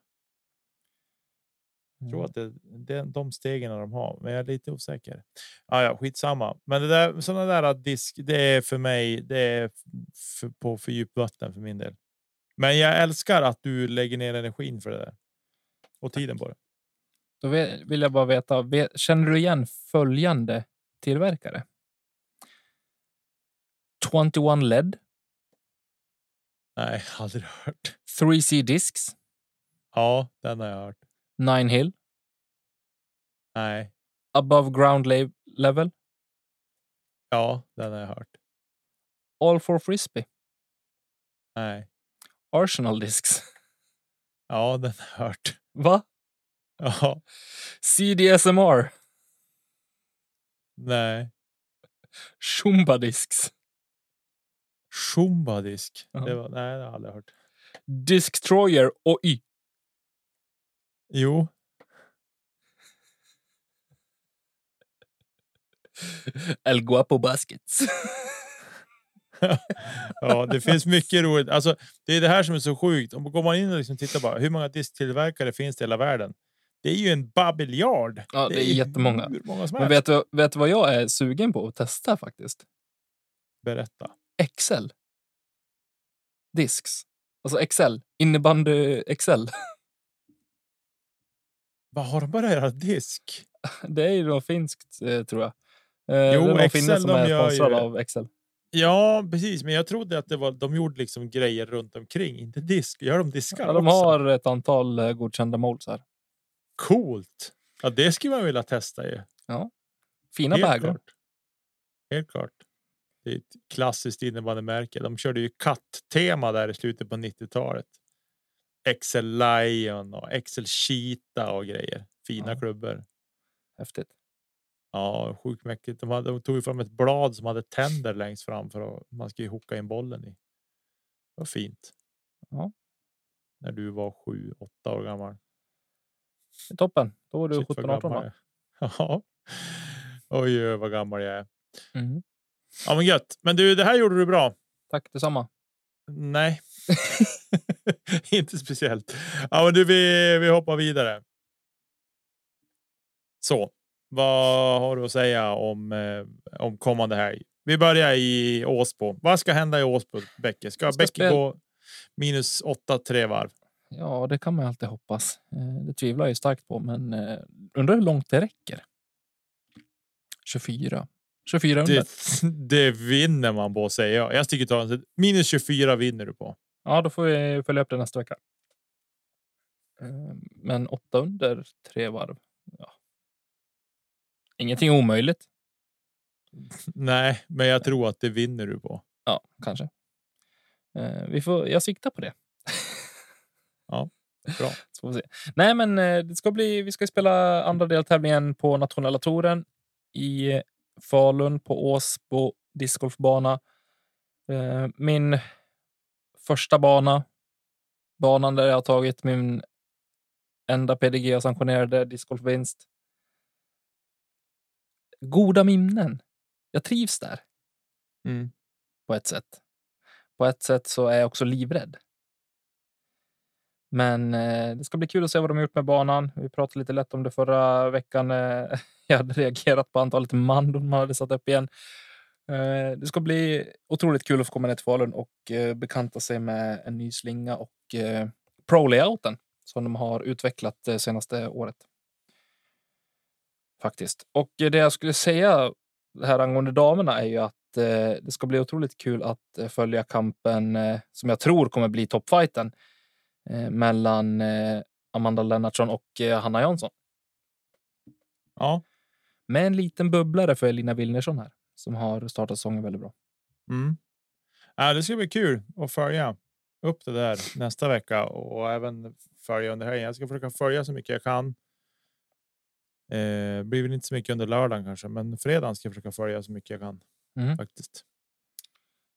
Jag tror Mm. att det, det de stegen de har, men jag är lite osäker. Ja, ja, skitsamma. Men det där sådana där disk, det är för mig. Det är för, på för djupt vatten för min del. Men jag älskar att du lägger ner energin för det där och tiden på det. Då vill jag bara veta, ve- känner du igen följande tillverkare? 21 LED, Nej, aldrig hört. 3C Discs, Ja, den har jag hört. Nine Hill, Nej, Above Ground Le- Level, ja, den har jag hört. All for Frisbee, Nej, Arsenal Discs. ja, den har jag hört. Va? Ja, CDSMR, nej. Shumba Discs, Shumba disk. Ja. Det var, nej, det har jag aldrig hört. Discstroyer och Y. Jo, El Guapo Baskets. Ja, det finns mycket roligt. Alltså, det är det här som är så sjukt. Om går man in och liksom tittar bara hur många disktillverkare finns det i hela världen? Det är ju en babiljard. Ja, det är jättemånga. Hur många Men vet du, vet du vad jag är sugen på att testa faktiskt? Berätta. Excel. Discs. Alltså Excel. Innebandy Excel. Vad har de bara göra disk? Det är ju något finskt eh, tror jag. Eh, Jo, Excel, de gör ju- av Excel. Ja, precis. Men jag trodde att det var, de gjorde liksom grejer runt omkring, inte disk. Gör de diskar Ja, de också? har ett antal eh, godkända molds här. Coolt. Ja, det skulle man vilja testa ju. Fina Helt bagar. klart. Helt klart. Det är ett klassiskt innebandymärke. De körde ju katt-tema där i slutet på 90-talet. Excel Lion och Excel Cheetah och grejer. Fina Ja. klubbor. Häftigt. Ja, sjukt mäktigt. De, hade, de tog fram ett blad som hade tänder längst fram för att man skulle hooka in bollen i. Det var fint. Ja. När du var sju, åtta år gammal. Toppen. Då var du Shit, vad 17-18 gammal va? jag är. Ja. Oj, vad gammal jag är. Mhm. Ja, men gött. Men du, det här gjorde du bra. Tack detsamma. Nej, inte speciellt. Ja, men du, vi, vi hoppar vidare. Så vad har du att säga om, eh, om kommande helg? Vi börjar i Åsbo. Vad ska hända i Åsbo, Bäcke? Ska, ska Bäcke gå minus åtta tre varv? Ja, det kan man alltid hoppas. Eh, Det tvivlar jag starkt på, men eh, undrar hur långt det räcker. 24. 24 under. Det, det vinner man på säger jag. Jag sticker ta en minus 24 vinner du på. Ja, då får vi följa upp det nästa vecka. Eh, Men åtta under tre varv. Ja. Ingenting omöjligt. Nej, men jag tror att det vinner du på. Ja, kanske. Eh, Vi får, jag siktar på det. Bra. Så får vi se. Nej, men eh, det ska bli, vi ska spela andra deltävlingen på nationella touren i Falun på Åsbo discgolfbana. Eh, Min första bana. Banan där jag har tagit min enda PDG och sanktionerade discgolfvinst. Goda minnen. Jag trivs där Mm. på ett sätt. På ett sätt så är jag också livrädd. Men eh, det ska bli kul att se vad de har gjort med banan. Vi pratade lite lätt om det förra veckan. Eh, jag hade reagerat på antalet mandon man hade satt upp igen. Eh, det ska bli otroligt kul att få komma ner till Falun och eh, bekanta sig med en ny slinga och eh, pro-layouten som de har utvecklat det senaste året. Faktiskt. Och det jag skulle säga här angående damerna är ju att det ska bli otroligt kul att följa kampen som jag tror kommer bli toppfighten mellan Amanda Lennartsson och Hanna Jansson. Ja. Med en liten bubblare för Elina Wilnersson här som har startat säsongen väldigt bra. Mm. Ja, det ska bli kul att följa upp det där nästa vecka och även följa under helgen. Jag ska försöka följa så mycket jag kan. Eh, blir väl inte så mycket under lördagen kanske, men fredagen ska jag försöka följa så mycket jag kan Mm. faktiskt.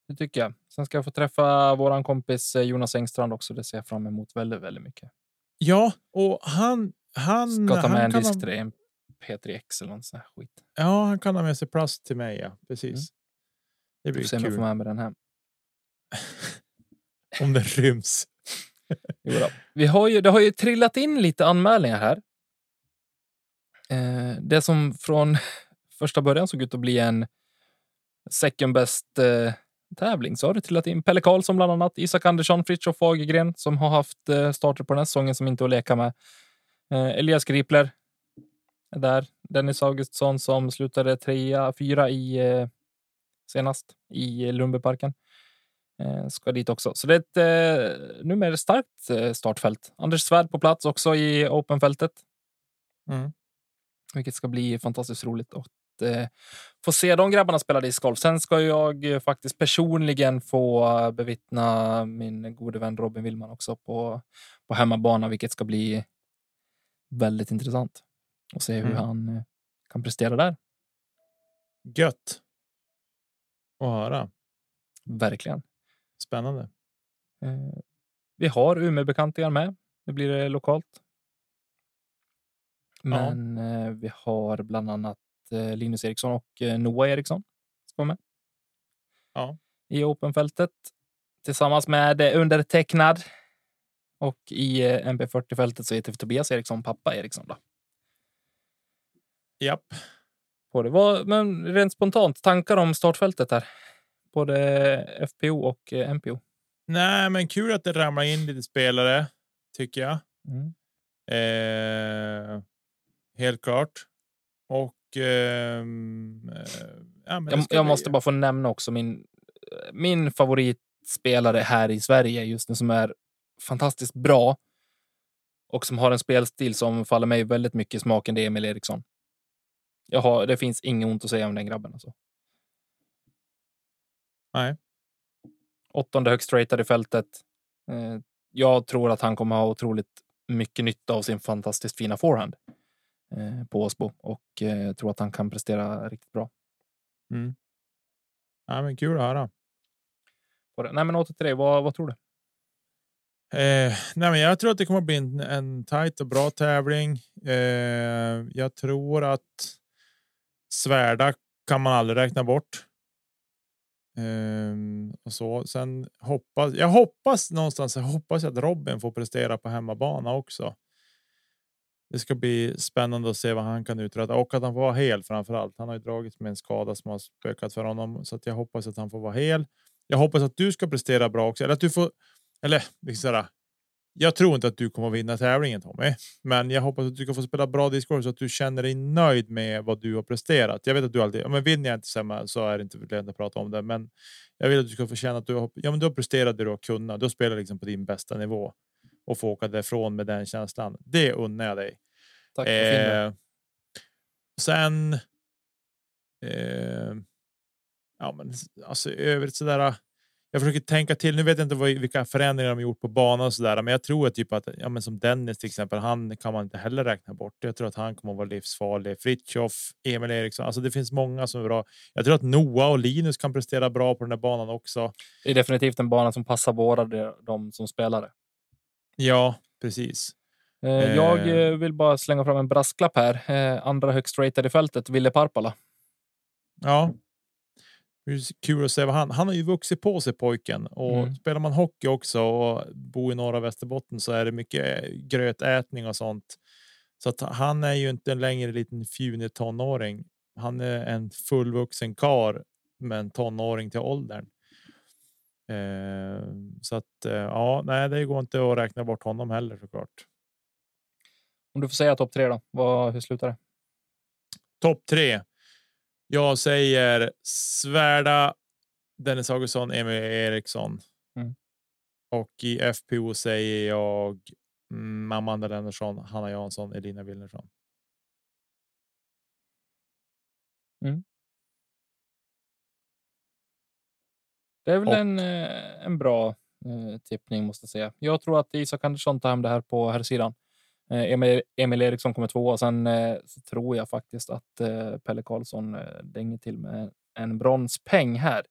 Det tycker jag. Sen ska jag få träffa våran kompis eh, Jonas Engstrand också. Det ser jag fram emot väldigt, väldigt mycket. Ja, och han... han Ska ta med han en disk en P3X eller något sånt här skit. Ja, han kan ha med sig plast till mig. Ja, precis. Mm. Det blir får se om jag kul får med mig den hem. om den ryms. Vi har ju, det har ju trillat in lite anmälningar här. Eh, det som från första början såg ut att bli en second best eh, tävling så har det trillat in Pelle Karlsson bland annat, Isak Andersson, Fritiof Fagergren som har haft eh, starter på den här säsongen som inte är att leka med. Eh, Elias Gripler där. Dennis Augustsson som slutade trea, fyra i eh, senast i Lundbyparken. Eh, ska dit också. Så det är ett eh, numera starkt startfält. Anders Svärd på plats också i Openfältet. Mm. Vilket ska bli fantastiskt roligt att få se de grabbarna spela discgolf. Sen ska jag faktiskt personligen få bevittna min gode vän Robin Willman också på, på hemmabana, vilket ska bli väldigt intressant att se hur Mm. han eh, kan prestera där. Gött. Att höra. Verkligen. Spännande. Eh, vi har Umeå-bekantingar med. Det blir det lokalt. Men eh, vi har bland annat eh, Linus Eriksson och Noah Eriksson. Ska vara med. Ja. I Openfältet. Tillsammans med undertecknad. Och i eh, MP40-fältet så heter vi Tobias Eriksson, pappa Eriksson. Då. Japp. På det. Vad, men rent spontant, tankar om startfältet här? Både FPO och eh, MPO. Nej, men kul att det ramlar in lite spelare, tycker jag. Mm. Eh, helt klart. Och... ehm, eh, ja, Jag, jag måste bara få nämna också min, min favoritspelare här i Sverige just nu som är fantastiskt bra och som har en spelstil som faller mig väldigt mycket i smaken. Det är Emil Eriksson. Jag har, det finns inget ont att säga om den grabben. Alltså. Nej. Åttonde högst ratad i fältet. Eh, jag tror att han kommer ha otroligt mycket nytta av sin fantastiskt fina forehand eh, på Åsbo och eh, tror att han kan prestera riktigt bra. Mm. Ja, men kul att höra. Nej, men åter till dig. Vad, vad tror du? Eh, nej, men jag tror att det kommer att bli en, en tajt och bra tävling. Eh, jag tror att Svärda kan man aldrig räkna bort. Ehm, och så. Sen hoppas jag hoppas någonstans. Jag hoppas att Robin får prestera på hemmabana också. Det ska bli spännande att se vad han kan uträtta och att han får vara hel framför allt. Han har ju dragits med en skada som har spökat för honom så att jag hoppas att han får vara hel. Jag hoppas att du ska prestera bra också, eller att du får. Eller liksom sådär. Jag tror inte att du kommer vinna tävlingen Tommy, men jag hoppas att du kan få spela bra discgolf så att du känner dig nöjd med vad du har presterat. Jag vet att du alltid, ja, men vinner jag inte så, så är det inte lönt att prata om det, men jag vill att du ska få känna att du har, ja, men du har presterat det du har kunnat. Du har spelat liksom på din bästa nivå och få åka därifrån med den känslan. Det unnar jag dig. Tack. Eh, sen. Eh, ja, men alltså övrigt sådär. Jag försöker tänka till. Nu vet jag inte vad, vilka förändringar de gjort på banan och sådär, men jag tror att typ att ja, men som Dennis till exempel, han kan man inte heller räkna bort. Jag tror att han kommer att vara livsfarlig. Fritjof, Emil Eriksson, alltså det finns många som är bra. Jag tror att Noah och Linus kan prestera bra på den här banan också. Det är definitivt en bana som passar båda de, som spelare. Ja, precis. Eh, Jag Eh. eh, vill bara slänga fram en brasklapp här. Andra högst ratad i fältet, Ville Parpala. Ja. Kul att se vad han. Han har ju vuxit på sig pojken och Mm. spelar man hockey också och bor i norra Västerbotten så är det mycket grötätning och sånt. Så att han är ju inte en längre liten fjunig tonåring. Han är en fullvuxen kar med en tonåring till åldern. Eh, så att eh, ja, nej, det går inte att räkna bort honom heller såklart. Om du får säga topp tre då, vad, hur slutar det? Topp tre. Jag säger Svärda, Dennis Augustsson, Emil Eriksson. Mm. Och i FPO säger jag mm, Amanda Lennartsson, Hanna Jansson, Elina Wilnersson. Det är väl Och- en, eh, en bra eh, tippning måste jag säga. Jag tror att Isak Andersson tar hem det här på här sidan. Eh, Emil, Emil Eriksson kommer två och sen eh, så tror jag faktiskt att eh, Pelle Karlsson dänger till med en bronspeng här.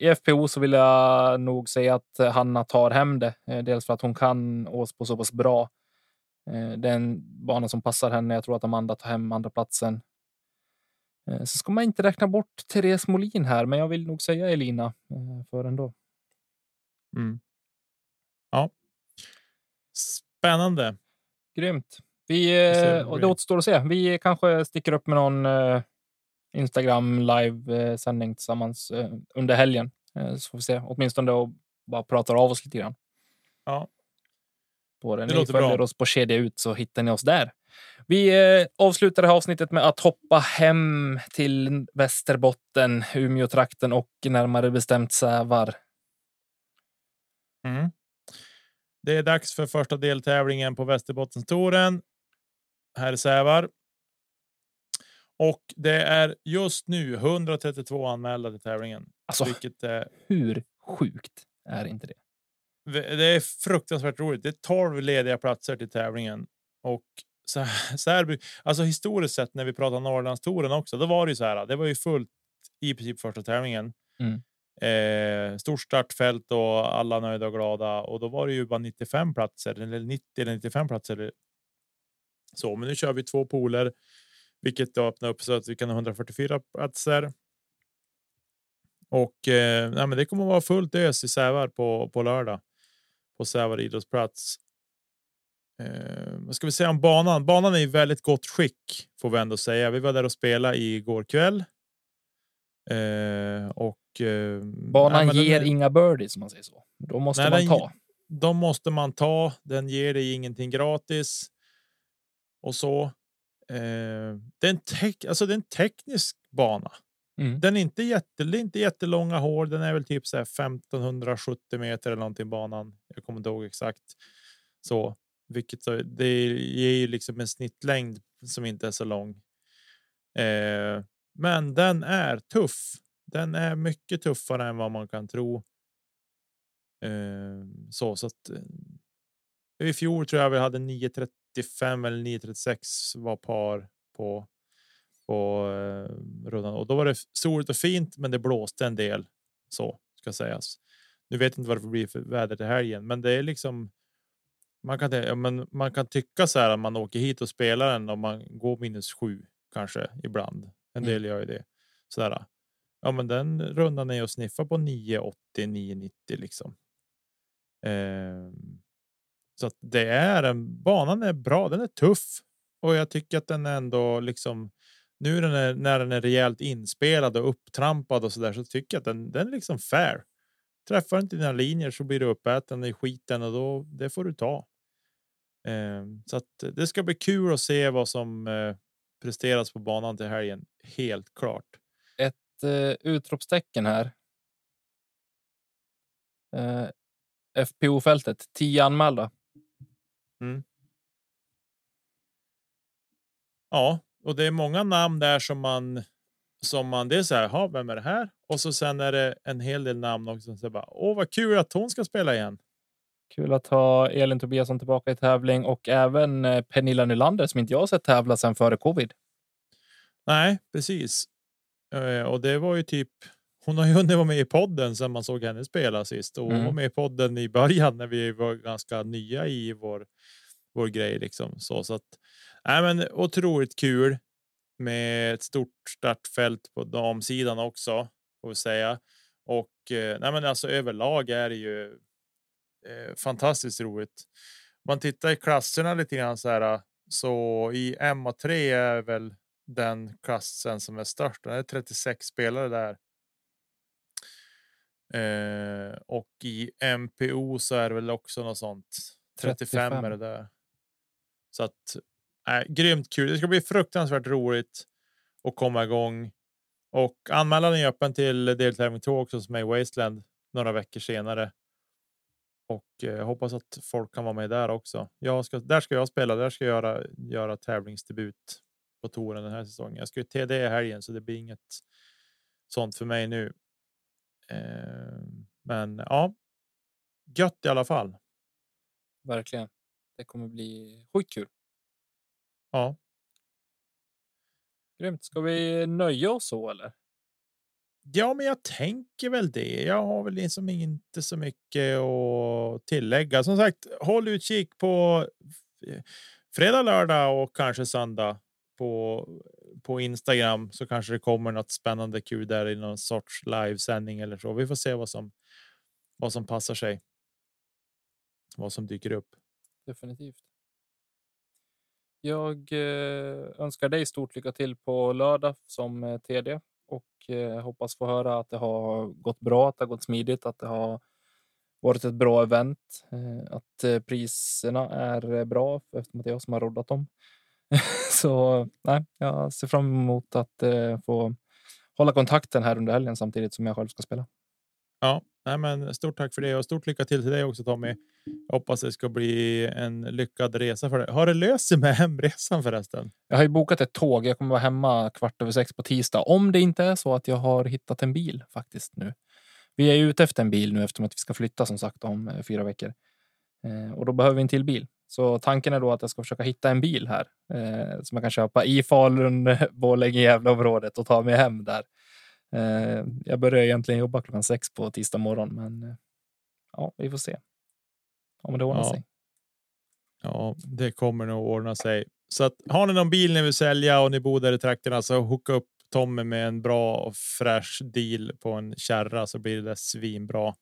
I FPO så vill jag nog säga att Hanna tar hem det. Dels för att hon kan Åsbo så pass bra. Den det är en bana som passar henne. Jag tror att Amanda tar hem andra platsen. Så ska man inte räkna bort Therese Molin här, men jag vill nog säga Elina för ändå. Mm. Ja. Spännande. Grymt. Vi, eh, och det återstår att se. Vi kanske sticker upp med någon eh, Instagram live sändning tillsammans eh, under helgen. Eh, så får vi se åtminstone och bara pratar av oss lite grann. Ja. På det. Det Ni följer bra. oss på Kedja ut så hittar ni oss där. Vi eh, avslutar det här avsnittet med att hoppa hem till Västerbotten, Umeå-trakten och närmare bestämt Sävar. Mm. Det är dags för första deltävlingen på Västerbottenstouren. Här är Sävar. Och det är just nu 132 anmälda till tävlingen, Alltså, vilket är hur sjukt är inte det? Det är fruktansvärt roligt. Det är 12 lediga platser till tävlingen och så här alltså historiskt sett när vi pratar Norrlandstouren också, då var det ju så här. Det var ju fullt i princip första tävlingen. Mm. Eh, stort startfält och alla nöjda och glada och då var det ju bara 95 platser eller 90 eller 95 platser. Så, men nu kör vi två poler, vilket då öppnar upp så att vi kan ha 144 platser. Och eh, nej, men det kommer att vara fullt ös i Sävar på, på lördag på Sävar idrottsplats. Eh, vad ska vi säga om banan? Banan är i väldigt gott skick får vi ändå säga. Vi var där och spelade igår kväll. Eh, och eh, Banan nej, den ger är- inga birdies som man säger så. Då måste Nej, man den- ta. de måste man ta. Den ger dig ingenting gratis. Och så. Eh, det, är en tek, alltså det är en teknisk bana. Mm. Den är inte jätte, det är inte jättelånga hål. Den är väl typ så här 1570 meter eller någonting banan. Jag kommer inte ihåg exakt så, vilket det ger ju liksom en snittlängd som inte är så lång. Eh, men den är tuff. Den är mycket tuffare än vad man kan tro. Eh, så så att. Eh, I fjol tror jag vi hade 935 eller 936 var par på på eh, rundan och då var det soligt och fint, men det blåste en del så ska sägas. Nu vet jag inte vad det blir för väder till helgen, men det är liksom. Man kan, ja, men man kan tycka så här att man åker hit och spelar den och man går minus sju kanske ibland. En Mm. del gör ju det så där. Ja, men den rundan är att sniffa på 980 990 liksom. Ehm, så att det är en banan är bra. Den är tuff och jag tycker att den är ändå liksom nu den är, när den är rejält inspelad och upptrampad och så där så tycker jag att den, den är liksom fair. Träffar inte dina linjer så blir du uppäten i skiten och då det får du ta. Ehm, så att det ska bli kul att se vad som eh, presteras på banan till helgen. Helt klart. Ett eh, utropstecken här. Eh, FPO-fältet, 10 anmälda. Ja, och det är många namn där som man som man det är så här. "Ha, Vem är det här? Och så sen är det en hel del namn också. som säger bara åh, vad kul att hon ska spela igen. Kul att ha Elin Tobiasson tillbaka i tävling och även eh, Pernilla Nylander som inte jag sett tävla sedan före covid. Nej, precis. Eh, och det var ju typ. Hon har ju hunnit vara med i podden sedan man såg henne spela sist och Mm. var med i podden i början när vi var ganska nya i vår vår grej liksom så så att. Nej, men otroligt kul med ett stort startfält på damsidan också får vi säga. Och eh, nej, men alltså överlag är det ju eh, fantastiskt roligt. Man tittar i klasserna lite grann så här. Så i MA3 är väl den klassen som är störst. Det är 36 spelare där. Eh, och i MPO så är det väl också något sånt. 35, 35. är det där. Så att äh, grymt kul. Det ska bli fruktansvärt roligt att komma igång och anmälan är öppen till deltävling 2 också som är i Wasteland några veckor senare. Och eh, jag hoppas att folk kan vara med där också. Jag ska, där ska jag spela. Där ska jag göra, göra tävlingsdebut på touren den här säsongen. Jag ska ju TD i helgen så det blir inget sånt för mig nu. Eh, men ja. Gött i alla fall. Verkligen. Det kommer bli sjukt kul. Ja, Grymt. Ska vi nöja oss så eller? Ja, men jag tänker väl det. Jag har väl liksom inte så mycket att tillägga. Som sagt, håll utkik på eh, fredag, lördag och kanske söndag på, på Instagram så kanske det kommer något spännande kul där i någon sorts livesändning eller så. Vi får se vad som vad som passar sig. Vad som dyker upp. Definitivt. Jag eh, önskar dig stort lycka till på lördag som eh, TD och eh, hoppas få höra att det har gått bra, att det har gått smidigt, att det har varit ett bra event, eh, att eh, priserna är eh, bra eftersom det är jag som har roddat dem. Så nej, jag ser fram emot att få hålla kontakten här under helgen samtidigt som jag själv ska spela. Ja, nej, men stort tack för det och stort lycka till till dig också Tommy. Jag hoppas det ska bli en lyckad resa för dig. Har det löst sig med hemresan förresten? Jag har ju bokat ett tåg. Jag kommer vara hemma kvart över sex på tisdag. Om det inte är så att jag har hittat en bil faktiskt nu. Vi är ute efter en bil nu eftersom att vi ska flytta som sagt om eh, fyra veckor eh, och då behöver vi en till bil. Så tanken är då att jag ska försöka hitta en bil här eh, som jag kan köpa i Falun, Borlänge, Gävleområdet och ta mig hem där. Eh, jag börjar egentligen jobba klockan sex på tisdag morgon, men eh, ja, vi får se om det ordnar ja. sig. Ja, det kommer nog ordna sig. Så att har ni någon bil ni vill sälja och ni bor där i trakterna så hooka upp Tommy med en bra och fräsch deal på en kärra så blir det svinbra.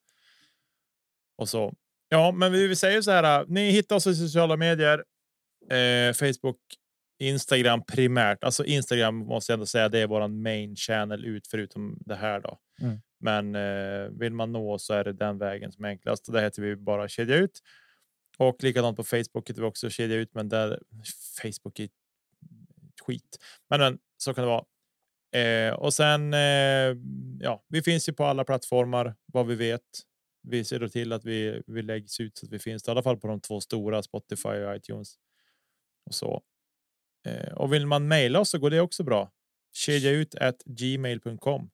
Och så. Ja, men vi säga så här. Ni hittar oss i sociala medier. Eh, Facebook, Instagram primärt. Alltså Instagram måste jag ändå säga det är våran main channel ut förutom det här då. Mm. Men eh, vill man nå så är det den vägen som är enklast. Och där heter vi bara kedja ut. Och likadant på Facebook heter vi också kedja ut, men där Facebook är skit. Men, men så kan det vara. Eh, och sen. Eh, ja, vi finns ju på alla plattformar vad vi vet. Vi ser då till att vi, vi läggs ut så att vi finns i alla fall på de två stora Spotify och iTunes. Och så. Eh, och vill man mejla oss så går det också bra. Kedja ut gmail.com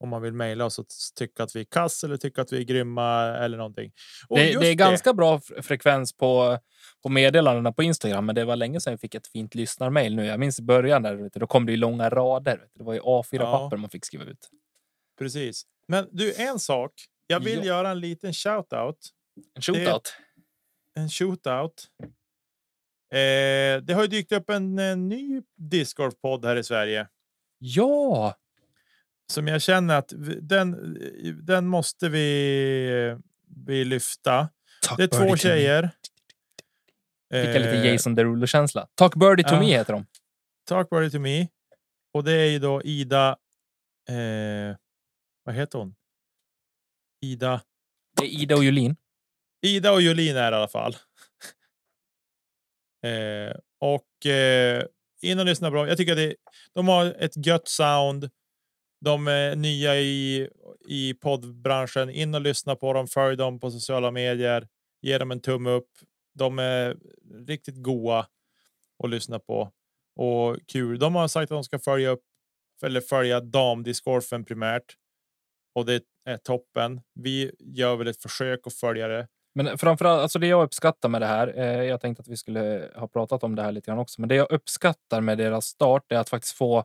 om man vill mejla oss och tycka att vi är kass eller tycka att vi är grymma eller någonting. Det, det, är ganska bra frekvens på, på meddelandena på Instagram, men det var länge sedan jag fick ett fint lyssnarmail nu. Jag minns i början där, då kom det i långa rader. Det var ju A4 papper man fick skriva ut. Precis. Men du, en sak. Jag vill ja. göra en liten shout out. En shootout. En shootout. Eh, det har ju dykt upp en, en ny discgolfpodd här i Sverige. Ja, som jag känner att den. Den måste vi. Vi lyfta. Talk det är två tjejer. Fick jag lite eh, Jason Derulo känsla. Talk Birdie to uh, me heter de. Talk Birdie to me. Och det är ju då Ida. Eh, vad heter hon? Ida. Det är Ida och Jolin. Ida och Jolin är i alla fall. Eh, och eh, in och lyssna bra. Jag tycker att det, de har ett gött sound. De är nya i, i poddbranschen. In och lyssna på dem. Följ dem på sociala medier. Ge dem en tumme upp. De är riktigt goa att lyssna på och kul. De har sagt att de ska följa upp eller följa damdiscgolfen primärt och det är toppen. Vi gör väl ett försök att följa det men framförallt, alltså det jag uppskattar med det här. Eh, jag tänkte att vi skulle ha pratat om det här lite grann också, men det jag uppskattar med deras start är att faktiskt få.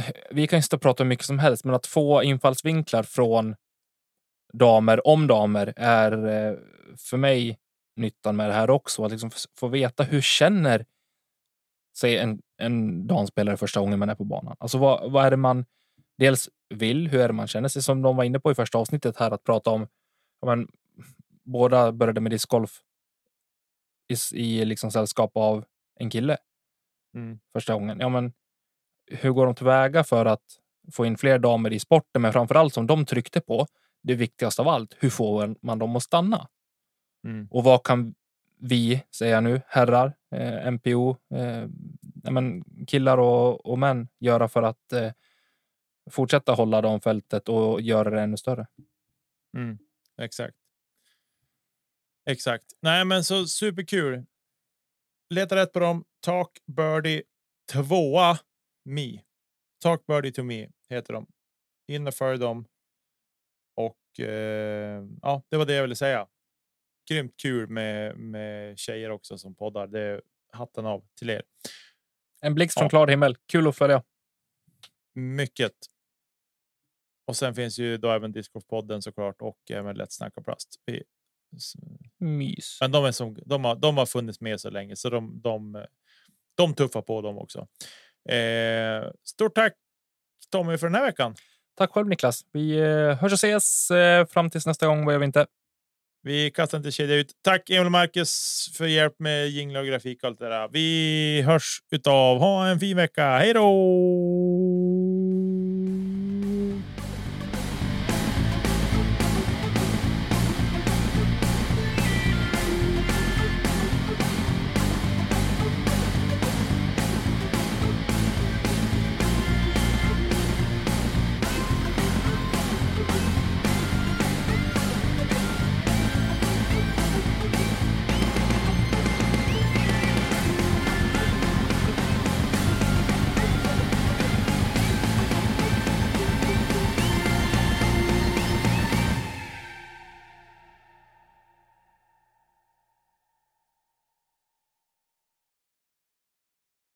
Eh, vi kan ju inte prata hur mycket som helst, men att få infallsvinklar från damer om damer är eh, för mig nyttan med det här också. Att liksom få veta hur känner sig en, en damspelare första gången man är på banan. Alltså vad, vad är det man dels vill? Hur är det man känner sig? Som de var inne på i första avsnittet här att prata om. Men, båda började med discgolf i, i liksom sällskap av en kille. Mm. Första gången. Ja, men hur går de tillväga för att få in fler damer i sporten? Men framför allt som de tryckte på det viktigaste av allt. Hur får man dem att stanna? Mm. Och vad kan vi, säger jag nu, herrar, eh, MPO, eh, men killar och, och män göra för att eh, fortsätta hålla dem fältet och göra det ännu större? Mm. Exakt. Exakt. Nej, men så superkul. Leta rätt på dem. Talk Birdie tvåa Me. Talk Birdie to me heter de. In och följ dem. Och eh, ja, det var det jag ville säga. Grymt kul med med tjejer också som poddar. Det är hatten av till er. En blixt från ja. klar himmel. Kul att följa. Mycket. Och sen finns ju då även Discgolfpodden såklart och även Lätt snacka plast. Vi, Mys. men de, är som, de, har, de har funnits med så länge så de, de, de tuffar på dem också. Eh, stort tack Tommy för den här veckan. Tack själv Niklas. Vi eh, hörs och ses eh, fram tills nästa gång. Vad gör vi inte? Vi kastar inte kedja ut. Tack Emil och Marcus för hjälp med jinglar och grafik och allt det där. Vi hörs utav. Ha en fin vecka. Hej då!